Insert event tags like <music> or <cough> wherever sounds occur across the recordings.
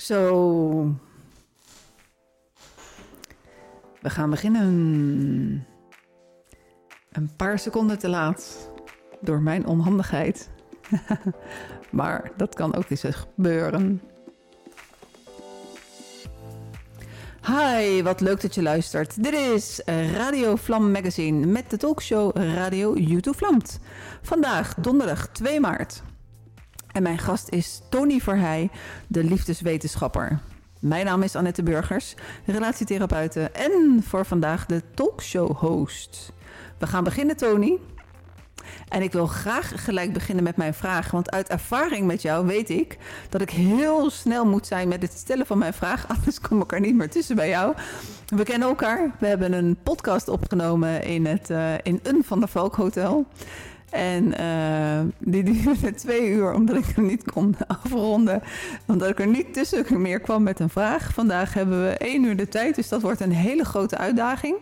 Zo. We gaan beginnen. Een paar seconden te laat. Door mijn onhandigheid. <laughs> maar dat kan ook eens gebeuren. Hi, wat leuk dat je luistert. Dit is Radio Vlam Magazine met de talkshow Radio YouTube Vlamt. Vandaag donderdag 2 maart. En mijn gast is Tony Verheij, de liefdeswetenschapper. Mijn naam is Annette Burgers, relatietherapeute en voor vandaag de talkshow-host. We gaan beginnen, Tony. En ik wil graag gelijk beginnen met mijn vraag. Want uit ervaring met jou weet ik dat ik heel snel moet zijn met het stellen van mijn vraag. <laughs> Anders kom ik er niet meer tussen bij jou. We kennen elkaar. We hebben een podcast opgenomen in, het, uh, in een van de Valk Hotel. En uh, die duurde <laughs> twee uur omdat ik hem niet kon <laughs> afronden. Omdat ik er niet tussen meer kwam met een vraag. Vandaag hebben we één uur de tijd, dus dat wordt een hele grote uitdaging.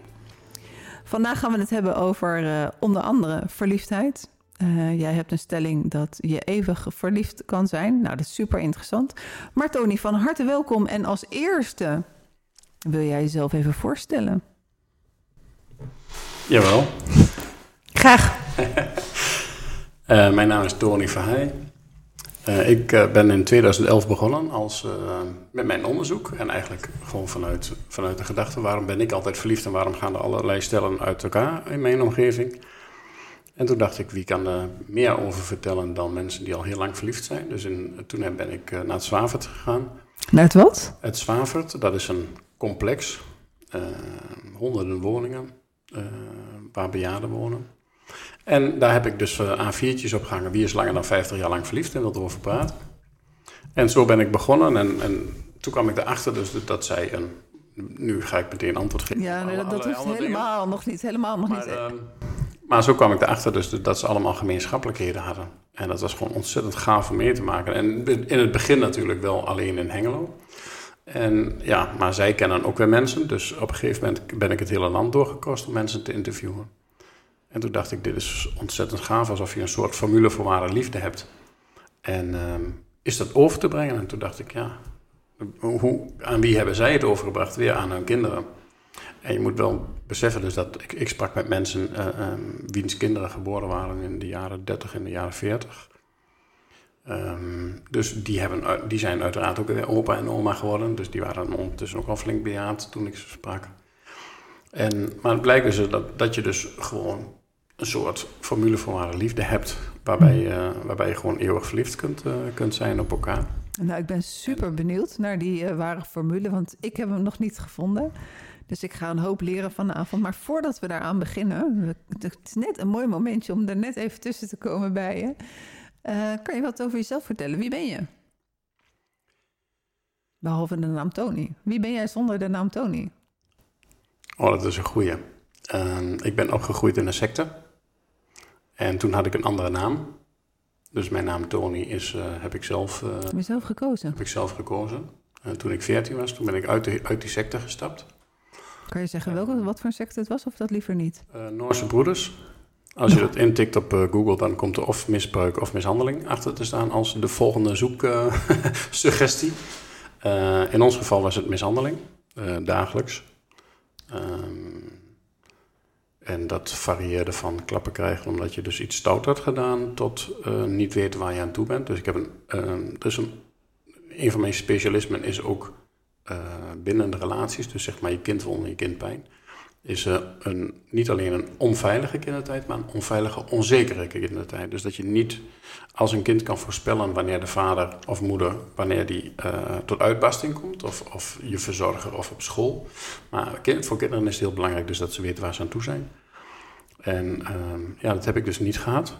Vandaag gaan we het hebben over uh, onder andere verliefdheid. Uh, jij hebt een stelling dat je eeuwig verliefd kan zijn. Nou, dat is super interessant. Maar Tony, van harte welkom. En als eerste wil jij jezelf even voorstellen? Jawel. Graag. uh, <laughs> mijn naam is Tony Verheij. Uh, ik uh, ben in 2011 begonnen als, met mijn onderzoek. En eigenlijk gewoon vanuit, vanuit de gedachte: waarom ben ik altijd verliefd en waarom gaan er allerlei stellen uit elkaar in mijn omgeving? En toen dacht ik: wie kan er meer over vertellen dan mensen die al heel lang verliefd zijn? Dus in, toen ben ik naar het Zwavert gegaan. Naar het wat? Het Zwavert, dat is een complex, honderden woningen waar bejaarden wonen. En daar heb ik dus A4'tjes op gehangen. Wie is langer dan 50 jaar lang verliefd en wil erover praten? En zo ben ik begonnen. En, en toen kwam ik erachter dus dat zij een... Nu ga ik meteen antwoord geven. Ja, nee, dat, dat hoeft helemaal dingen. nog niet. Helemaal nog maar, niet. Uh, maar zo kwam ik erachter dus dat ze allemaal gemeenschappelijkheden hadden. En dat was gewoon ontzettend gaaf om mee te maken. En in het begin natuurlijk wel alleen in Hengelo. En ja, maar zij kennen ook weer mensen. Dus op een gegeven moment ben ik het hele land doorgekost om mensen te interviewen. En toen dacht ik, dit is ontzettend gaaf, alsof je een soort formule voor ware liefde hebt. En um, is dat over te brengen? En toen dacht ik, ja, hoe, aan wie hebben zij het overgebracht? Weer aan hun kinderen. En je moet wel beseffen dus dat ik, ik sprak met mensen uh, um, wiens kinderen geboren waren in de jaren 30 en de jaren 40. Um, dus die, hebben, die zijn uiteraard ook weer opa en oma geworden. Dus die waren ondertussen ook al flink bejaard toen ik ze sprak. En, maar het blijkt dus dat, dat je dus gewoon een soort formule voor ware liefde hebt. Waarbij, je, waarbij je gewoon eeuwig verliefd kunt, uh, kunt zijn op elkaar. Nou, ik ben super benieuwd naar die uh, ware formule, want ik heb hem nog niet gevonden. Dus ik ga een hoop leren vanavond. Maar voordat we daaraan beginnen, het is net een mooi momentje om er net even tussen te komen bij je. Uh, kan je wat over jezelf vertellen? Wie ben je? Behalve de naam Tony. Wie ben jij zonder de naam Tony? Oh, dat is een goeie. Uh, ik ben opgegroeid in een secte. En toen had ik een andere naam. Dus mijn naam Tony is, uh, heb ik zelf... Uh, heb je zelf gekozen? Heb ik zelf gekozen. Uh, toen ik 14 was, toen ben ik uit, de, uit die secte gestapt. Kan je zeggen welke, wat voor secte het was of dat liever niet? Noorse Broeders. Als je dat intikt op Google, dan komt er of misbruik of mishandeling achter te staan als de volgende zoeksuggestie. <laughs> in ons geval was het mishandeling, dagelijks. Um, en dat varieerde van klappen krijgen omdat je dus iets stout had gedaan tot uh, niet weten waar je aan toe bent. Dus ik heb een, uh, dus een, van mijn specialismen is ook uh, binnen de relaties, dus zeg maar je kind wil je kind pijn, is een, niet alleen een onveilige kindertijd, maar een onveilige, onzekere kindertijd. Dus dat je niet als een kind kan voorspellen wanneer de vader of moeder, wanneer die tot uitbarsting komt, of, of je verzorger of op school. Maar voor kinderen is het heel belangrijk dus dat ze weten waar ze aan toe zijn. En um, ja, dat heb ik dus niet gehad.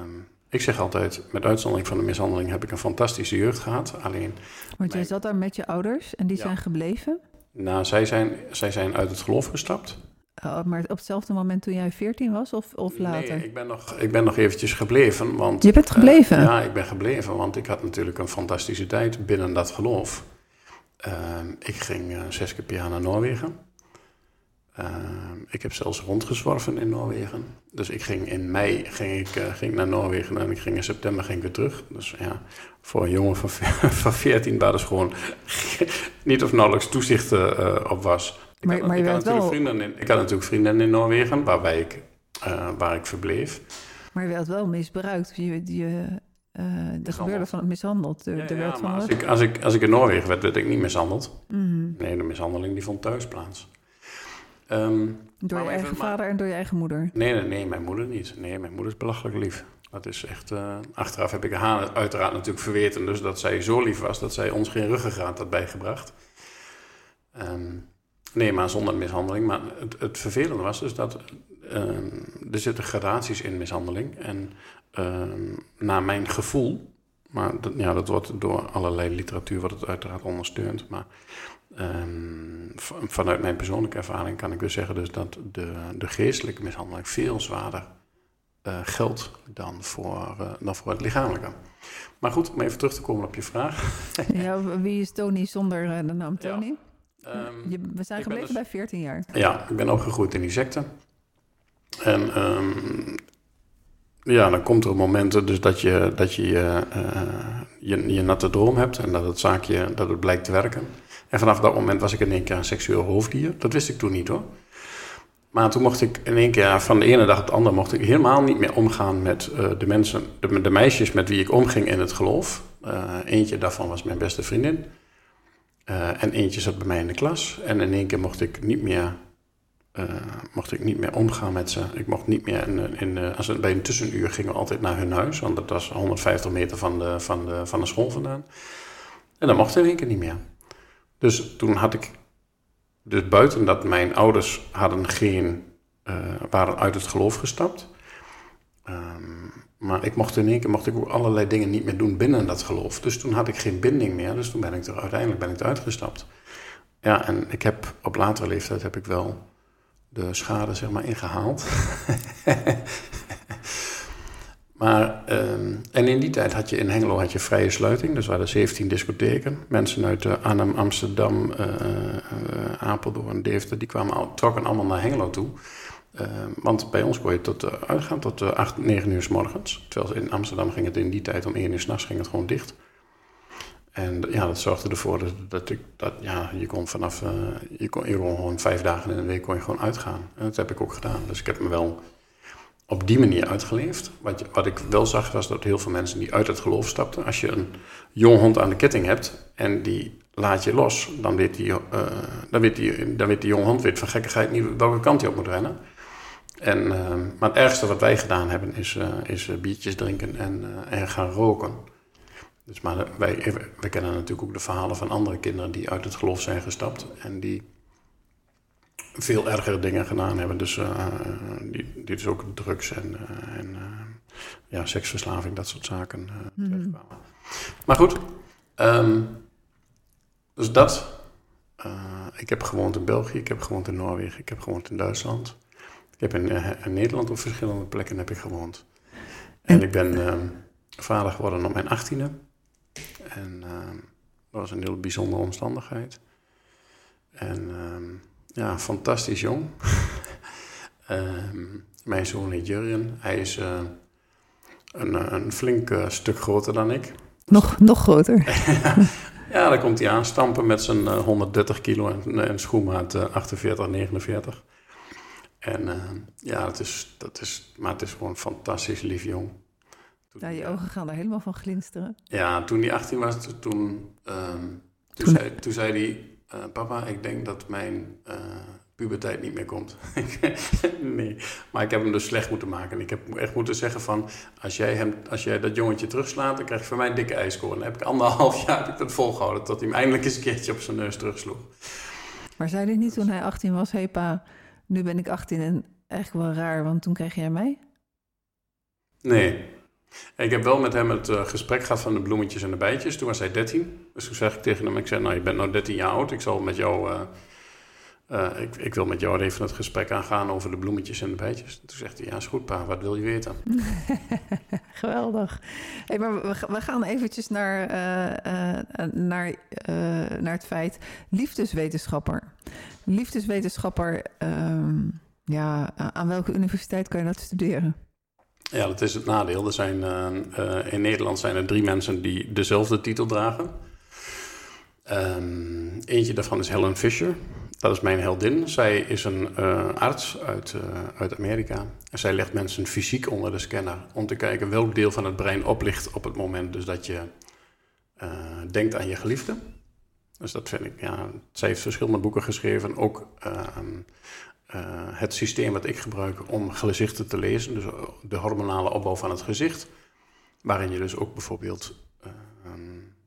Um, ik zeg altijd, met uitzondering van de mishandeling heb ik een fantastische jeugd gehad. Alleen. Want jij zat daar met je ouders en die ja. zijn gebleven? Nou, zij zijn, zij zijn uit het geloof gestapt. Uh, maar op hetzelfde moment toen jij 14 was of, of later? Nee, ik ben nog, ik ben nog eventjes gebleven. Want, je bent gebleven? Uh, ja, ik ben gebleven, want ik had natuurlijk een fantastische tijd binnen dat geloof. Uh, ik ging zes keer per jaar naar Noorwegen. Ehm, ik heb zelfs rondgezworven in Noorwegen. Dus ik ging in mei ging ik, uh, ging naar Noorwegen en ik ging in september ging ik weer terug. Dus ja, voor een jongen van, <laughs> van 14 waar dus gewoon <laughs> niet of nauwelijks toezicht uh, op was. Ik, maar, had, maar ik, had natuurlijk wel... vrienden in, ik had natuurlijk vrienden in Noorwegen waarbij ik, uh, waar ik verbleef. Maar je werd wel misbruikt. Je, je, de gebeurde van het mishandeld. De, ja, als, ik, als, ik, als ik in Noorwegen werd, werd ik niet mishandeld. Mm -hmm. Nee, de mishandeling die vond thuis plaats. Um, door je eigen vader en door je eigen moeder? Nee, nee, nee, mijn moeder niet. Nee, mijn moeder is belachelijk lief. Dat is echt... Uh, achteraf heb ik haar uiteraard natuurlijk verweten. Dus dat zij zo lief was dat zij ons geen ruggengraat had bijgebracht. Um, nee, maar zonder mishandeling. Maar het, het vervelende was dus dat... Um, er zitten gradaties in mishandeling. En naar mijn gevoel... Maar dat, ja, dat wordt door allerlei literatuur wordt het uiteraard ondersteund. Maar Um, vanuit mijn persoonlijke ervaring kan ik dus zeggen dus dat de, de geestelijke mishandeling veel zwaarder uh, geldt dan voor, uh, dan voor het lichamelijke. Maar goed, om even terug te komen op je vraag. <laughs> ja, wie is Tony zonder uh, de naam Tony? Ja. Um, je, we zijn gebleven dus, bij 14 jaar. Ja, ik ben opgegroeid in die secte. En um, ja, dan komt er momenten dus dat je dat je, je, je natte droom hebt en dat het zaakje dat het blijkt te werken. En vanaf dat moment was ik in één keer een seksueel hoofddier. Dat wist ik toen niet hoor. Maar toen mocht ik in één keer, van de ene dag op de andere, mocht ik helemaal niet meer omgaan met uh, de mensen, de, meisjes met wie ik omging in het geloof. Eentje daarvan was mijn beste vriendin. En eentje zat bij mij in de klas. En in één keer mocht ik niet meer, mocht ik niet meer omgaan met ze. Ik mocht niet meer, in, in, als het bij een tussenuur gingen we altijd naar hun huis. Want dat was 150 meter van de, van de, van de school vandaan. En dat mocht in één keer niet meer. Dus toen had ik, dus buiten dat mijn ouders hadden geen, waren uit het geloof gestapt. Um, maar ik mocht in één keer mocht ik ook allerlei dingen niet meer doen binnen dat geloof. Dus toen had ik geen binding meer. Dus toen ben ik er uiteindelijk ben ik eruit gestapt. Ja, en ik heb op latere leeftijd heb ik wel de schade zeg maar ingehaald. <laughs> Maar, uh, en in die tijd had je in Hengelo had je vrije sluiting. Dus er waren 17 discotheken. Mensen uit uh, Arnhem, Amsterdam, uh, Apeldoorn, Deventer... die kwamen, trokken allemaal naar Hengelo toe. Ehm, want bij ons kon je tot, uitgaan tot 8, 9 uur s morgens. Terwijl in Amsterdam ging het in die tijd om 1 uur s'nachts ging het gewoon dicht. En ja, dat zorgde ervoor dat, ik, dat ja, je kon vanaf... je, kon, je kon gewoon vijf dagen in de week kon je gewoon uitgaan. En dat heb ik ook gedaan. Dus ik heb me wel op die manier uitgeleefd. Wat, wat ik wel zag was dat heel veel mensen die uit het geloof stapten. Als je een jong hond aan de ketting hebt en die laat je los, dan weet die, uh, dan weet die, dan weet die jonge hond weet van gekkigheid niet welke kant hij op moet rennen. En, uh, maar het ergste wat wij gedaan hebben is, is biertjes drinken en, en gaan roken. Dus maar wij, wij kennen natuurlijk ook de verhalen van andere kinderen die uit het geloof zijn gestapt en die veel ergere dingen gedaan hebben. Dus uh, die, die dus ook drugs en, uh, en uh, ja, seksverslaving, dat soort zaken mm -hmm. Maar goed, um, dus dat. ik heb gewoond in België, ik heb gewoond in Noorwegen, ik heb gewoond in Duitsland. Ik heb in, in Nederland op verschillende plekken heb ik gewoond. En ik ben um, vader geworden op mijn achttiende. En ehm, dat was een heel bijzondere omstandigheid. En ja, fantastisch jong. uh, <laughs> mijn zoon heet Jurjen. Hij is uh, een, een flink uh, stuk groter dan ik. Nog, nog groter? <laughs> ja, dan komt hij aanstampen met zijn 130 kilo en, en schoenmaat 48, 49. En ja, het is, dat is, maar het is gewoon fantastisch lief jong. Ja, je ogen gaan er helemaal van glinsteren. Ja, toen hij 18 was, toen, um, toen, toen, zei, toen zei hij uh, papa, ik denk dat mijn uh, puberteit niet meer komt. <laughs> nee, maar ik heb hem dus slecht moeten maken. Ik heb echt moeten zeggen van, als jij, hem, als jij dat jongetje terugslaat, dan krijg je van mij een dikke ijskoor. En dan heb ik anderhalf <laughs> jaar heb ik dat volgehouden, tot hij hem eindelijk eens een keertje op zijn neus terugsloeg. Maar zei hij niet toen hij 18 was, hé hey pa, nu ben ik 18 en echt wel raar, want toen kreeg jij mij? Nee, ik heb wel met hem het uh, gesprek gehad van de bloemetjes en de bijtjes. Toen was hij 13. Dus toen zeg ik tegen hem, ik zei, nou je bent nou 13 jaar oud. Ik zal met jou uh, eh, ik, ik wil met jou even het gesprek aangaan over de bloemetjes en de bijtjes. Toen zegt hij, ja, is goed pa, wat wil je weten? <laughs> Geweldig. Hey, maar we, gaan eventjes naar, naar, naar het feit liefdeswetenschapper. Liefdeswetenschapper, ehm, ja, aan welke universiteit kan je dat studeren? Ja, dat is het nadeel. Er zijn, in Nederland zijn er drie mensen die dezelfde titel dragen. Um, eentje daarvan is Helen Fisher. Dat is mijn heldin. Zij is een uh, arts uit, uit Amerika. En zij legt mensen fysiek onder de scanner om te kijken welk deel van het brein oplicht op het moment dus dat je denkt aan je geliefde. Dus dat vind ik, ja, zij heeft verschillende boeken geschreven. Ook ehm, het systeem wat ik gebruik om gezichten te lezen, dus de hormonale opbouw van het gezicht. Waarin je dus ook bijvoorbeeld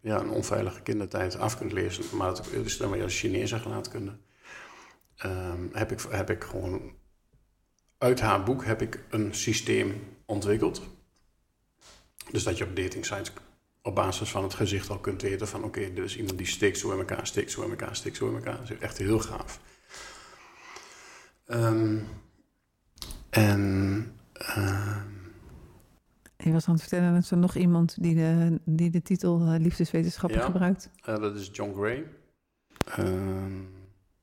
ja, een onveilige kindertijd af kunt lezen. Maar dat is dan weer als Chinese gelaatkunde. Um, heb, ik, heb ik gewoon uit haar boek heb ik een systeem ontwikkeld. Dus dat je op dating sites op basis van het gezicht al kunt weten van oké, okay, is iemand die steekt zo in elkaar, steekt zo in elkaar, steekt zo in elkaar. Dat is echt heel gaaf. Um, en uh, je was aan het vertellen dat er nog iemand die de, die de titel liefdeswetenschapper ja, gebruikt. Uh, dat is John Gray. Uh,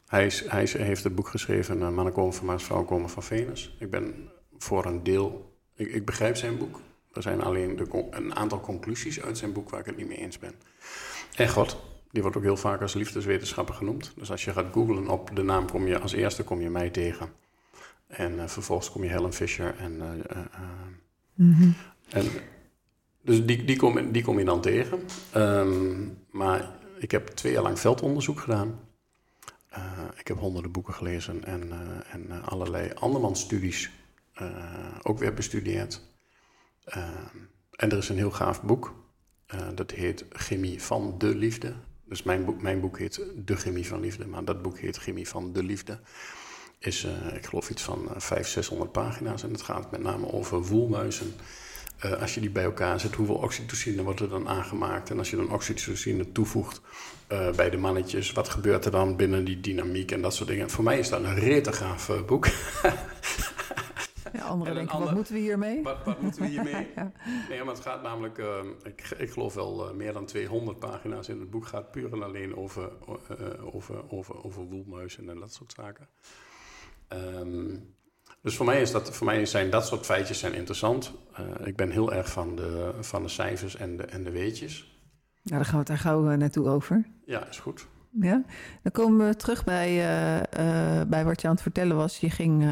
hij, is, hij is, heeft het boek geschreven uh, Mannen komen van Mars, vrouwen komen van Venus. Ik ben voor een deel... Ik, ik begrijp zijn boek. Er zijn alleen de, een aantal conclusies uit zijn boek waar ik het niet mee eens ben. En God, die wordt ook heel vaak als liefdeswetenschapper genoemd. Dus als je gaat googlen op de naam, kom je als eerste kom je mij tegen. En vervolgens kom je Helen Fisher en... Mm -hmm. En, dus die, die, kom, die kom je dan tegen. Um, maar ik heb twee jaar lang veldonderzoek gedaan. Uh, ik heb honderden boeken gelezen en, uh, en allerlei andermansstudies ook weer bestudeerd. Ehm, en er is een heel gaaf boek. dat heet Chemie van de Liefde. Dus mijn boek, mijn boek heet De Chemie van Liefde, maar dat boek heet Chemie van de Liefde. Is, ik geloof, iets van 500, 600 pagina's. En het gaat met name over woelmuizen uh, als je die bij elkaar zet, hoeveel oxytocine wordt er dan aangemaakt? En als je dan oxytocine toevoegt bij de mannetjes, wat gebeurt er dan binnen die dynamiek en dat soort dingen? Voor mij is dat een rete gaaf boek. <laughs> anderen denken, ander, wat moeten we hiermee? Wat, wat moeten we hiermee? <laughs> ja. Nee, maar het gaat namelijk, ik, ik geloof wel meer dan 200 pagina's in het boek gaat puur en alleen over, over, over, over woelmuizen en dat soort zaken. Um, dus voor mij, is dat, voor mij zijn dat soort feitjes zijn interessant. Ik ben heel erg van de, van de cijfers en de, en de weetjes. Ja, daar gaan we het daar gauw naartoe over. Ja, is goed. Ja, dan komen we terug bij, uh, bij wat je aan het vertellen was. Je ging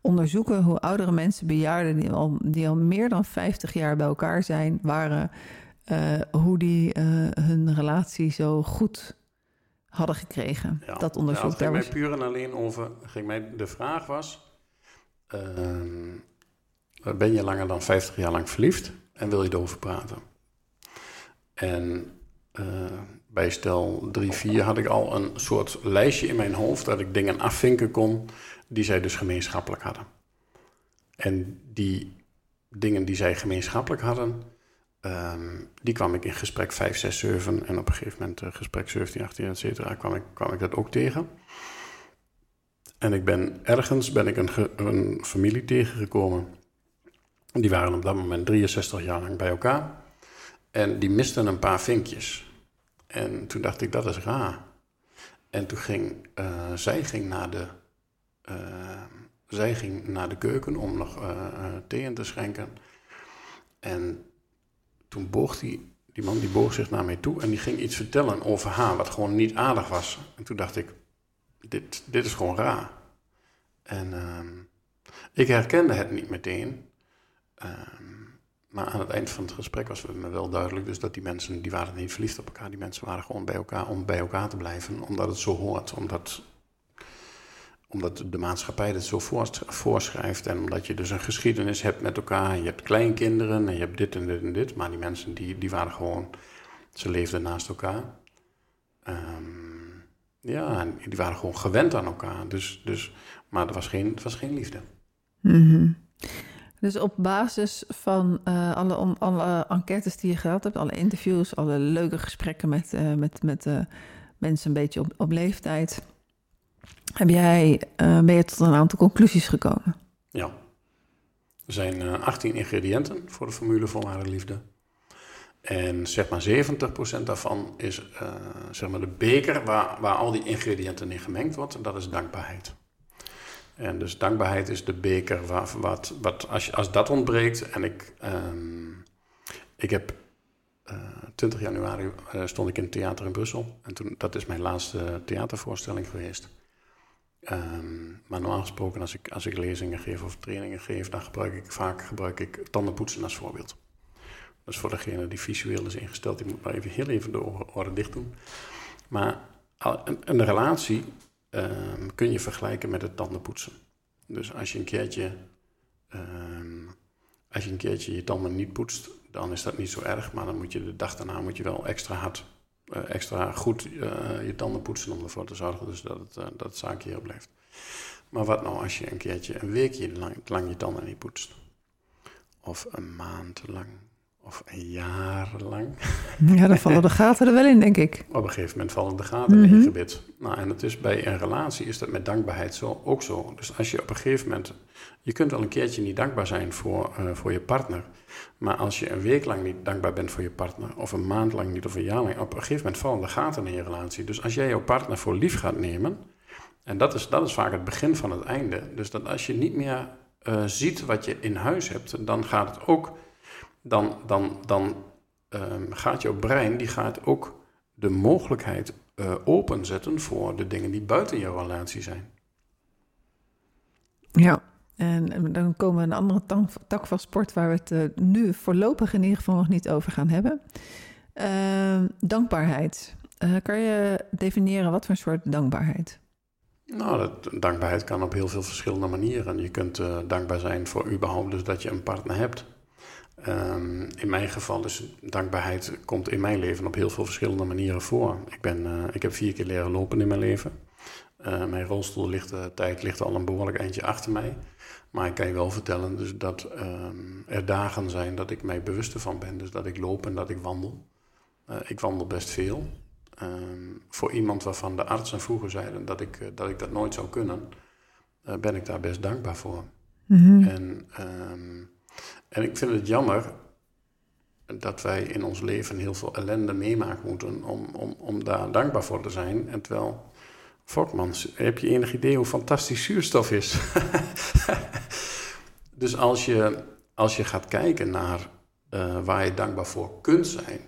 onderzoeken hoe oudere mensen, bejaarden die al, die al meer dan 50 jaar bij elkaar zijn, waren, hoe die hun relatie zo goed hadden gekregen. Ja, dat onderzoek. Ja, het ging mij puur en alleen over. Ging mij, de vraag was uh, ben je langer dan 50 jaar lang verliefd en wil je erover praten? En uh, bij stel 3, 4 had ik al een soort lijstje in mijn hoofd dat ik dingen afvinken kon die zij dus gemeenschappelijk hadden. En die dingen die zij gemeenschappelijk hadden, um, die kwam ik in gesprek 5, 6, 7 en op een gegeven moment uh, gesprek 17, 18, et cetera, kwam ik, kwam ik dat ook tegen. En ik ben ergens ben ik een, een familie tegengekomen. Die waren op dat moment 63 jaar lang bij elkaar. En die misten een paar vinkjes. En toen dacht ik, dat is raar. En toen ging uh, zij ging naar de, uh, zij ging naar de keuken om nog uh, thee in te schenken. En toen boog die, die man die boog zich naar mij toe en die ging iets vertellen over haar, wat gewoon niet aardig was. En toen dacht ik, dit, dit is gewoon raar. En uh, ik herkende het niet meteen. Uh, maar aan het eind van het gesprek was me wel duidelijk dus dat die mensen, die waren niet verliefd op elkaar. Die mensen waren gewoon bij elkaar om bij elkaar te blijven. Omdat het zo hoort. Omdat, omdat de maatschappij het zo voorschrijft. En omdat je dus een geschiedenis hebt met elkaar. Je hebt kleinkinderen en je hebt dit en dit en dit. Maar die mensen die, die waren gewoon, ze leefden naast elkaar. Um, ja, die waren gewoon gewend aan elkaar. Dus, dus, maar er was geen, het was geen liefde. Mm Dus op basis van uh, alle, alle enquêtes die je gehad hebt, alle interviews, alle leuke gesprekken met, uh, met, met uh, mensen een beetje op, op leeftijd, heb jij, ben je tot een aantal conclusies gekomen. Ja. Er zijn uh, 18 ingrediënten voor de formule volwaardige liefde. En zeg maar 70% daarvan is zeg maar de beker waar, waar al die ingrediënten in gemengd wordt. En dat is dankbaarheid. En dus dankbaarheid is de beker waar, wat, wat als, als dat ontbreekt. En ik, um, ik heb uh, 20 januari uh, stond ik in het theater in Brussel. En toen, dat is mijn laatste theatervoorstelling geweest. Um, maar normaal gesproken, als ik, als ik lezingen geef of trainingen geef, dan gebruik ik vaak gebruik ik tandenpoetsen als voorbeeld. Dus voor degene die visueel is ingesteld, die moet maar even heel even de oren dicht doen. Maar een, een relatie um, kun je vergelijken met het tandenpoetsen. Dus als je een keertje, um, als je, een keertje je tanden niet poetst, dan is dat niet zo erg. Maar dan moet je de dag daarna moet je wel extra hard, uh, extra goed uh, je tanden poetsen om ervoor te zorgen dus dat, het, uh, dat zaakje heel blijft. Maar wat nou als je een keertje een weekje lang, lang je tanden niet poetst? Of een maand lang of jarenlang. <laughs> Ja, dan vallen de gaten er wel in, denk ik. Op een gegeven moment vallen de gaten mm -hmm. in je gebit. Nou, en het is bij een relatie is dat met dankbaarheid zo, ook zo. Dus als je op een gegeven moment... Je kunt wel een keertje niet dankbaar zijn voor, uh, voor je partner. Maar als je een week lang niet dankbaar bent voor je partner... of een maand lang niet of een jaar lang... op een gegeven moment vallen de gaten in je relatie. Dus als jij jouw partner voor lief gaat nemen... en dat is, dat is vaak het begin van het einde. Dus dat als je niet meer uh, ziet wat je in huis hebt... dan gaat het ook dan, dan, dan um, gaat jouw brein die gaat ook de mogelijkheid uh, openzetten voor de dingen die buiten jouw relatie zijn. Ja, en dan komen we een andere tak van sport waar we het uh, nu voorlopig in ieder geval nog niet over gaan hebben. Uh, dankbaarheid. Uh, kan je definiëren wat voor soort dankbaarheid? Nou, dat, dankbaarheid kan op heel veel verschillende manieren. Je kunt dankbaar zijn voor überhaupt dus dat je een partner hebt. Um, in mijn geval is dankbaarheid komt in mijn leven op heel veel verschillende manieren voor. Ik, ben, uh, ik heb vier keer leren lopen in mijn leven. Uh, mijn rolstoel ligt, de tijd ligt al een behoorlijk eindje achter mij. Maar ik kan je wel vertellen dus dat um, er dagen zijn dat ik mij bewust ervan ben. Dus dat ik loop en dat ik wandel. Uh, ik wandel best veel. Um, voor iemand waarvan de artsen vroeger zeiden dat ik, dat, ik dat nooit zou kunnen, ben ik daar best dankbaar voor. Mm-hmm. En en ik vind het jammer dat wij in ons leven heel veel ellende meemaken moeten om, om, om daar dankbaar voor te zijn. En terwijl, Fokmans, heb je enig idee hoe fantastisch zuurstof is? <laughs> dus als je, als je gaat kijken naar uh, waar je dankbaar voor kunt zijn,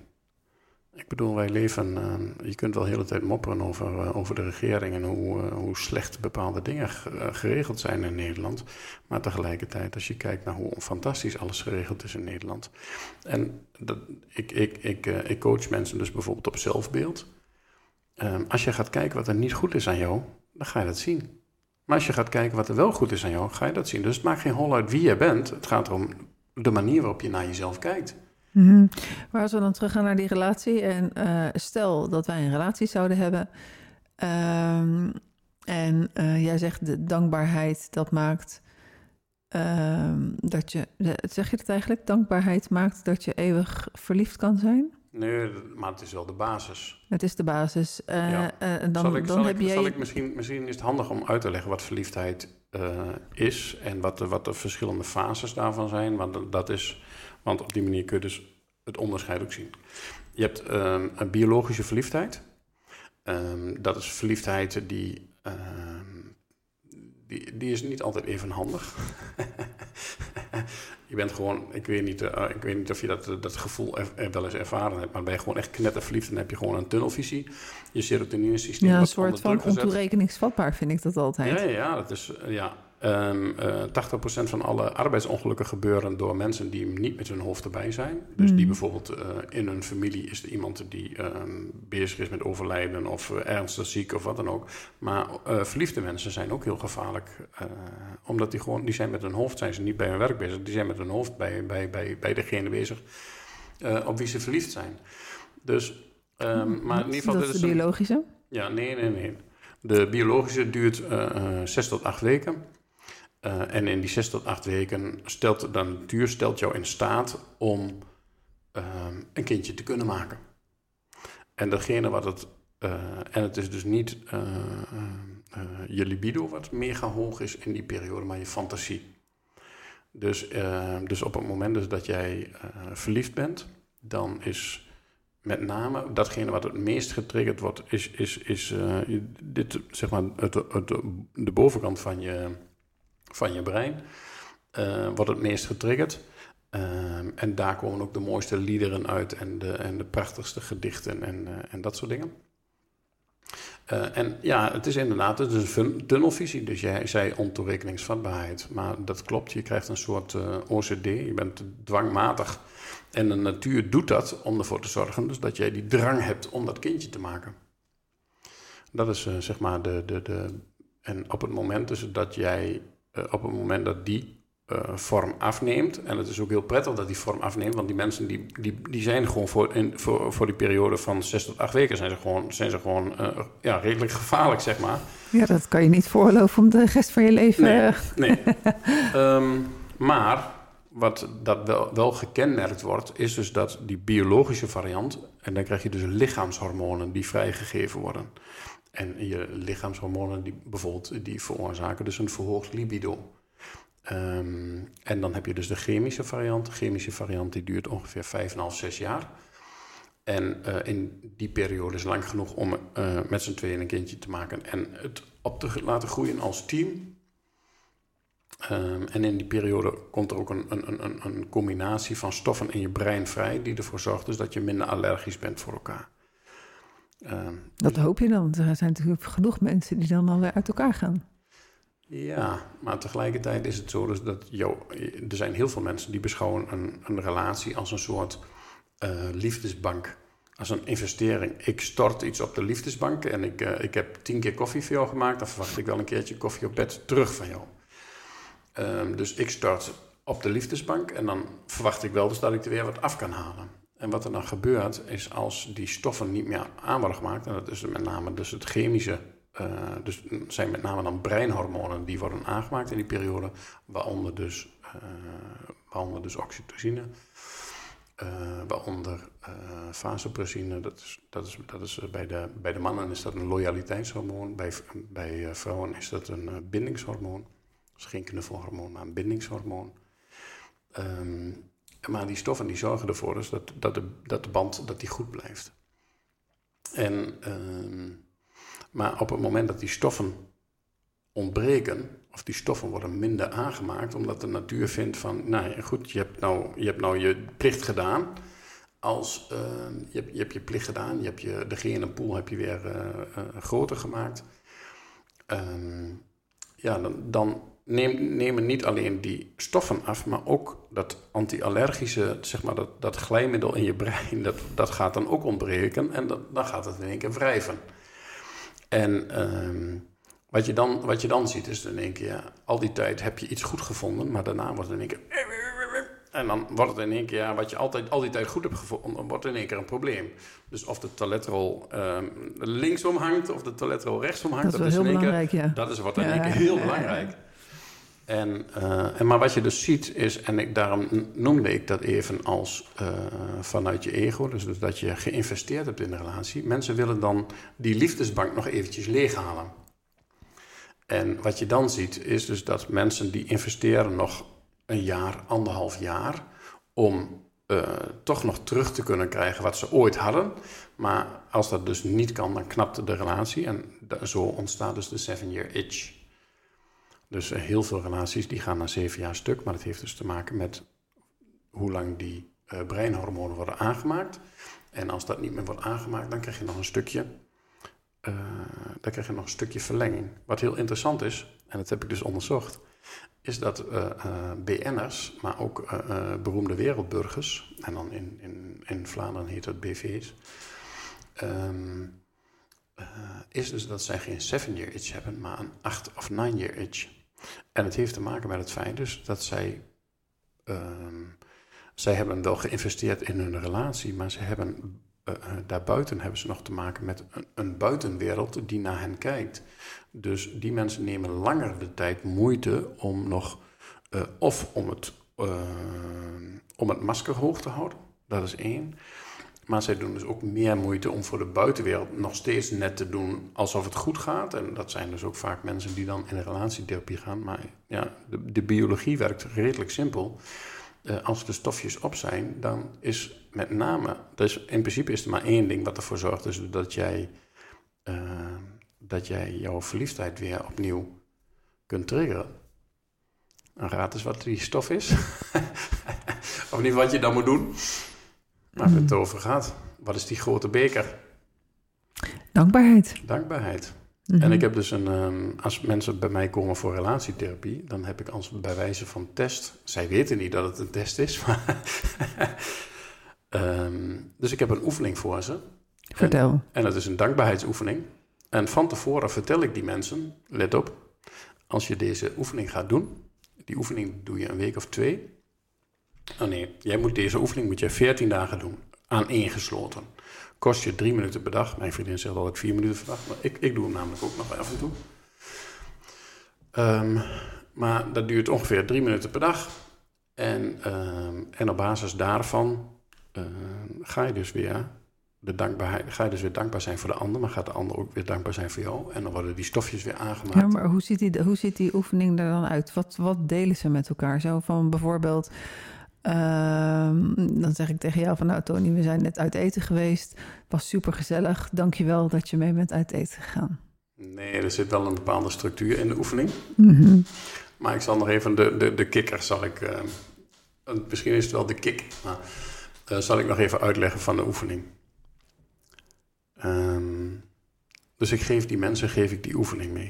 ik bedoel, wij leven, uh, je kunt wel de hele tijd mopperen over, uh, over de regering en hoe, uh, hoe slecht bepaalde dingen geregeld zijn in Nederland. Maar tegelijkertijd, als je kijkt naar hoe fantastisch alles geregeld is in Nederland. En dat, ik, ik, ik, ik coach mensen dus bijvoorbeeld op zelfbeeld. Ehm, als je gaat kijken wat er niet goed is aan jou, dan ga je dat zien. Maar als je gaat kijken wat er wel goed is aan jou, ga je dat zien. Dus het maakt geen hol uit wie je bent. Het gaat erom de manier waarop je naar jezelf kijkt. Mm-hmm. Maar als we dan teruggaan naar die relatie en uh, stel dat wij een relatie zouden hebben um, en uh, jij zegt de dankbaarheid dat maakt um, dat je, zeg je het eigenlijk, dankbaarheid maakt dat je eeuwig verliefd kan zijn? Nee, maar het is wel de basis. Het is de basis. Uh, ja. dan, zal ik, dan zal heb ik, jij... zal ik misschien, misschien is het handig om uit te leggen wat verliefdheid is en wat de, wat de verschillende fases daarvan zijn. Want dat is want op die manier kun je dus het onderscheid ook zien. Je hebt um, een biologische verliefdheid. Um, dat is verliefdheid die, um, die, die is niet altijd even handig. <laughs> je bent gewoon, ik weet niet, uh, ik weet niet of je dat, dat gevoel er, er wel eens ervaren hebt, maar ben je gewoon echt knetterverliefd en heb je gewoon een tunnelvisie. Je serotonine systeem. Ja, een soort van ontoerekeningsvatbaar vind ik dat altijd. Ja, ja, dat is, ja, Um, uh, 80% van alle arbeidsongelukken gebeuren door mensen die niet met hun hoofd erbij zijn. Dus mm. die bijvoorbeeld uh, in hun familie is er iemand die um, bezig is met overlijden of uh, ernstig ziek of wat dan ook. Maar verliefde mensen zijn ook heel gevaarlijk. omdat die gewoon, die zijn met hun hoofd, zijn ze niet bij hun werk bezig. Die zijn met hun hoofd bij, bij, bij, bij degene bezig op wie ze verliefd zijn. Dus, um, maar in ieder geval... Dat is de biologische? Een, ja, nee, nee, nee. De biologische duurt zes tot acht weken. Uh, en in die zes tot acht weken stelt de natuur stelt jou in staat om uh, een kindje te kunnen maken. En degene wat het en het is dus niet je libido wat mega hoog is in die periode, maar je fantasie. Dus, dus op het moment dus dat jij verliefd bent, dan is met name datgene wat het meest getriggerd wordt, is, is, is dit, zeg maar, het, het, de bovenkant van je, van je brein. wordt het meest getriggerd. Ehm, en daar komen ook de mooiste liederen uit en de, en de prachtigste gedichten en, uh, en dat soort dingen. Uh, en ja, het is inderdaad het is een tunnelvisie. Dus jij zei ontoerekeningsvatbaarheid. Maar dat klopt, je krijgt een soort uh, OCD. Je bent dwangmatig. En de natuur doet dat om ervoor te zorgen dus dat jij die drang hebt om dat kindje te maken. Dat is zeg maar de, de, de. En op het moment dus dat jij. Op het moment dat die uh, vorm afneemt. En het is ook heel prettig dat die vorm afneemt, want die mensen die, die, die zijn gewoon voor, in, voor, voor die periode van zes tot acht weken zijn ze gewoon, zijn ze gewoon uh, ja, redelijk gevaarlijk, zeg maar. Ja, dat kan je niet voorloven om de rest van je leven. Nee, nee. um, <laughs> maar wat dat wel, wel gekenmerkt wordt, is dus dat die biologische variant, en dan krijg je dus lichaamshormonen die vrijgegeven worden. En je lichaamshormonen die bijvoorbeeld die veroorzaken dus een verhoogd libido. Um, en dan heb je dus de chemische variant. De chemische variant die duurt ongeveer 5,5, 6 jaar. En uh, in die periode is lang genoeg om uh, met z'n tweeën een kindje te maken en het op te laten groeien als team. Um, en in die periode komt er ook een, een, een, een, combinatie van stoffen in je brein vrij, die ervoor zorgt dus dat je minder allergisch bent voor elkaar. Um, dat hoop je dan. Er zijn natuurlijk genoeg mensen die dan alweer uit elkaar gaan. Ja, maar tegelijkertijd is het zo dus dat jou, er zijn heel veel mensen die beschouwen een, een relatie als een soort uh, liefdesbank. Als een investering. Ik stort iets op de liefdesbank en ik, uh, ik heb tien keer koffie voor jou gemaakt. Dan verwacht ik wel een keertje koffie op bed terug van jou. Um, dus ik stort op de liefdesbank en dan verwacht ik wel dus dat ik er weer wat af kan halen. En wat er dan gebeurt is als die stoffen niet meer aan worden gemaakt, en dat is met name dus het chemische uh, dus zijn met name dan breinhormonen die worden aangemaakt in die periode, waaronder dus, uh, waaronder dus oxytocine, uh, waaronder vasopressine. Dat is, dat is, dat is, bij, de, bij de mannen is dat een loyaliteitshormoon, bij, bij vrouwen is dat een bindingshormoon. Dus geen knuffelhormoon, maar een bindingshormoon. Um, maar die stoffen die zorgen ervoor dus dat, dat, de, dat de band dat die goed blijft. En uh, maar op het moment dat die stoffen ontbreken, of die stoffen worden minder aangemaakt, omdat de natuur vindt van, nou goed, je hebt nou je, hebt nou je plicht gedaan. Als, uh, je, hebt, je hebt je plicht gedaan, je hebt je, de genenpool heb je weer uh, uh, groter gemaakt. Ehm, ja, dan, dan neem, nemen niet alleen die stoffen af, maar ook dat anti-allergische, zeg maar, dat, dat glijmiddel in je brein, dat, dat gaat dan ook ontbreken en dat, dan gaat het in één keer wrijven. En um, wat, je dan, wat je dan ziet is in één keer, ja, al die tijd heb je iets goed gevonden, maar daarna wordt het in één keer... En dan wordt het in één keer, ja, wat je altijd al die tijd goed hebt gevonden, wordt in één keer een probleem. Dus of de toiletrol um, linksom hangt of de toiletrol rechtsom hangt, dat, dat is, in één keer, ja. dat is wat in één keer heel belangrijk. En, uh, en, maar wat je dus ziet is, en ik, daarom noemde ik dat even als uh, vanuit je ego, dus, dus, dat je geïnvesteerd hebt in de relatie. Mensen willen dan die liefdesbank nog eventjes leeghalen. En wat je dan ziet is dus dat mensen die investeren nog een jaar, anderhalf jaar, om uh, toch nog terug te kunnen krijgen wat ze ooit hadden. Maar als dat dus niet kan, dan knapt de relatie en zo ontstaat dus de seven year itch. Dus uh, heel veel relaties die gaan na zeven jaar stuk, maar dat heeft dus te maken met hoe lang die uh, breinhormonen worden aangemaakt. En als dat niet meer wordt aangemaakt, dan krijg je nog een stukje, uh, dan krijg je nog een stukje verlenging. Wat heel interessant is, en dat heb ik dus onderzocht, is dat BN'ers, maar ook beroemde wereldburgers, en dan in, in, in Vlaanderen heet dat BV's, um, is dus dat zij geen 7-year itch hebben, maar een 8 of 9-year itch. En het heeft te maken met het feit dus dat zij, uh, zij hebben wel geïnvesteerd in hun relatie, maar ze hebben, uh, daarbuiten hebben ze nog te maken met een, een, buitenwereld die naar hen kijkt. Dus die mensen nemen langer de tijd moeite om nog, of om het, om het masker hoog te houden, dat is één. Maar zij doen dus ook meer moeite om voor de buitenwereld nog steeds net te doen alsof het goed gaat. En dat zijn dus ook vaak mensen die dan in een relatietherapie gaan. Maar ja, de, biologie werkt redelijk simpel. Uh, als de stofjes op zijn, dan is met name, dus in principe is er maar één ding wat ervoor zorgt, dus dat jij, uh, dat jij jouw verliefdheid weer opnieuw kunt triggeren. En raad eens wat die stof is. <laughs> of niet wat je dan moet doen. Waar het mm. over gaat. Wat is die grote beker? Dankbaarheid. Dankbaarheid. En mhm. ik heb dus een, um, als mensen bij mij komen voor relatietherapie, dan heb ik als bij wijze van test, zij weten niet dat het een test is, <laughs> maar um, dus ik heb een oefening voor ze. Vertel. En, en dat is een dankbaarheidsoefening. En van tevoren vertel ik die mensen, let op, als je deze oefening gaat doen, die oefening doe je een week of twee. Oh nee, jij moet deze oefening moet je 14 dagen doen, aan ingesloten kost je drie minuten per dag. Mijn vriendin zegt altijd vier minuten per dag, maar ik, ik doe hem namelijk ook nog af en toe. Um, maar dat duurt ongeveer drie minuten per dag. En, um, en op basis daarvan uh, ga je dus weer de dankbaarheid, ga je dus weer dankbaar zijn voor de ander, maar gaat de ander ook weer dankbaar zijn voor jou. En dan worden die stofjes weer aangemaakt. Ja, maar hoe ziet die, hoe ziet die oefening er dan uit? Wat, wat delen ze met elkaar? Zo van bijvoorbeeld, Ehm, dan zeg ik tegen jou van nou Tony, we zijn net uit eten geweest. Het was super gezellig. Dank je wel dat je mee bent uit eten gegaan. Nee, er zit wel een bepaalde structuur in de oefening. Mhm. Maar ik zal nog even de, de, de kikker, zal ik, uh, misschien is het wel de kick, maar uh, zal ik nog even uitleggen van de oefening. Um, dus ik geef die mensen geef ik die oefening mee.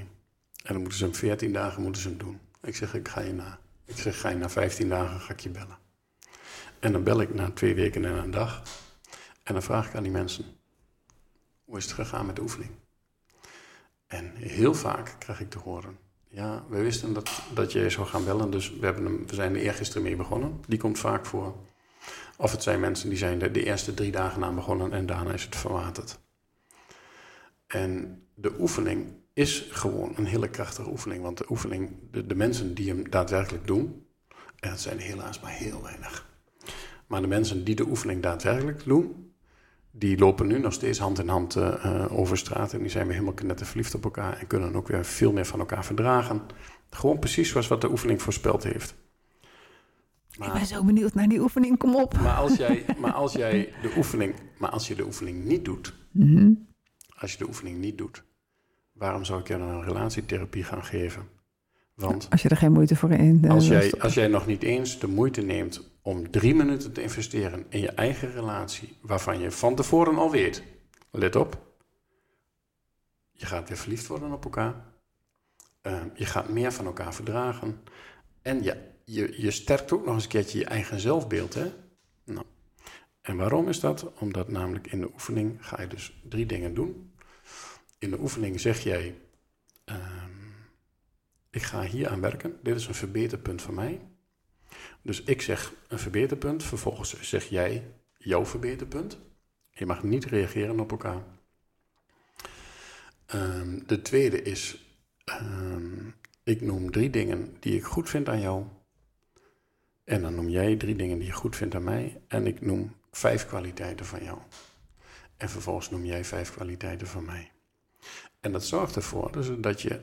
En dan moeten ze hem 14 dagen moeten ze hem doen. Ik zeg, ik ga je na. Ik zeg, ga je na 15 dagen ga ik je bellen. En dan bel ik na twee weken en een dag. En dan vraag ik aan die mensen: hoe is het gegaan met de oefening? En heel vaak krijg ik te horen: ja, we wisten dat, dat je zou gaan bellen, dus we, hebben we zijn er eergisteren mee begonnen. Die komt vaak voor. Of het zijn mensen die zijn de eerste drie dagen aan begonnen en daarna is het verwaterd. En de oefening is gewoon een hele krachtige oefening. Want de oefening, de, mensen die hem daadwerkelijk doen, en zijn helaas maar heel weinig. Maar de mensen die de oefening daadwerkelijk doen, die lopen nu nog steeds hand in hand uh, over straat. En die zijn weer helemaal net verliefd op elkaar en kunnen ook weer veel meer van elkaar verdragen. Gewoon precies zoals wat de oefening voorspeld heeft. Maar, ik ben zo benieuwd naar die oefening, kom op. Maar als jij, <laughs> maar als jij de oefening, maar als je de oefening niet doet, mhm. als je de oefening niet doet, waarom zou ik je dan een relatietherapie gaan geven? Want als je er geen moeite voor in. Als jij, als jij nog niet eens de moeite neemt om drie minuten te investeren in je eigen relatie, waarvan je van tevoren al weet, let op, je gaat weer verliefd worden op elkaar, uh, je gaat meer van elkaar verdragen en je, je, je sterkt ook nog eens een keertje je eigen zelfbeeld. Hè? Nou, en waarom is dat? Omdat namelijk in de oefening ga je dus drie dingen doen. In de oefening zeg jij, uh, ik ga hier aan werken, dit is een verbeterpunt van mij. Dus ik zeg een verbeterpunt, vervolgens zeg jij jouw verbeterpunt. Je mag niet reageren op elkaar. Um, de tweede is, um, ik noem drie dingen die ik goed vind aan jou. En dan noem jij drie dingen die je goed vindt aan mij. En ik noem vijf kwaliteiten van jou. En vervolgens noem jij vijf kwaliteiten van mij. En dat zorgt ervoor dus dat je,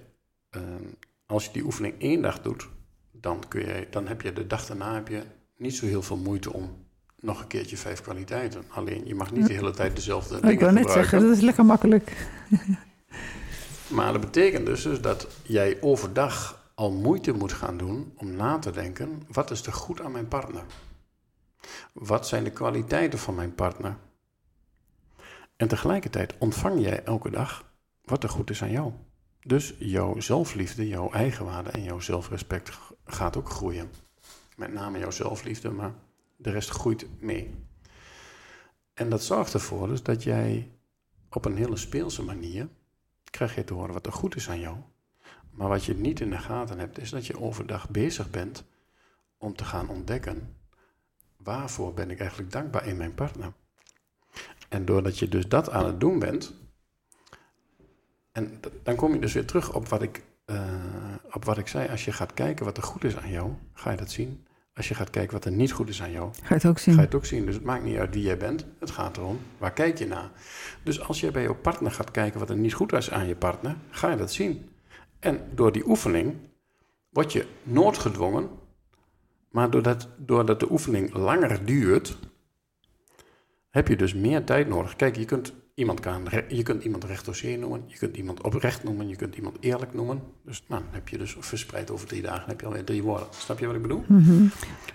um, als je die oefening één dag doet, dan, kun je, dan heb je de dag daarna heb je niet zo heel veel moeite om nog een keertje vijf kwaliteiten. Alleen je mag niet de hele tijd dezelfde dingen gebruiken. Ik wil net zeggen, dat is lekker makkelijk. maar dat betekent dus, dus dat jij overdag al moeite moet gaan doen om na te denken: wat is er goed aan mijn partner? Wat zijn de kwaliteiten van mijn partner? En tegelijkertijd ontvang jij elke dag wat er goed is aan jou. Dus jouw zelfliefde, jouw eigenwaarde en jouw zelfrespect gaat ook groeien. Met name jouw zelfliefde, maar de rest groeit mee. En dat zorgt ervoor dus dat jij op een hele speelse manier krijg je te horen wat er goed is aan jou. Maar wat je niet in de gaten hebt, is dat je overdag bezig bent om te gaan ontdekken waarvoor ben ik eigenlijk dankbaar in mijn partner. En doordat je dus dat aan het doen bent, en dan kom je dus weer terug op wat, ik, uh, op wat ik zei. Als je gaat kijken wat er goed is aan jou, ga je dat zien. als je gaat kijken wat er niet goed is aan jou, Ga je het ook zien? ga je het ook zien. Dus het maakt niet uit wie jij bent. Het gaat erom, waar kijk je naar? Dus als je bij jouw partner gaat kijken wat er niet goed is aan je partner, ga je dat zien. En door die oefening word je noodgedwongen, maar doordat, doordat de oefening langer duurt, heb je dus meer tijd nodig. Kijk, je kunt iemand, kan, je kunt iemand recht dossier noemen, je kunt iemand oprecht noemen, je kunt iemand eerlijk noemen. Dus nou, dan heb je dus verspreid over drie dagen, heb je alweer drie woorden. Snap je wat ik bedoel? Mhm.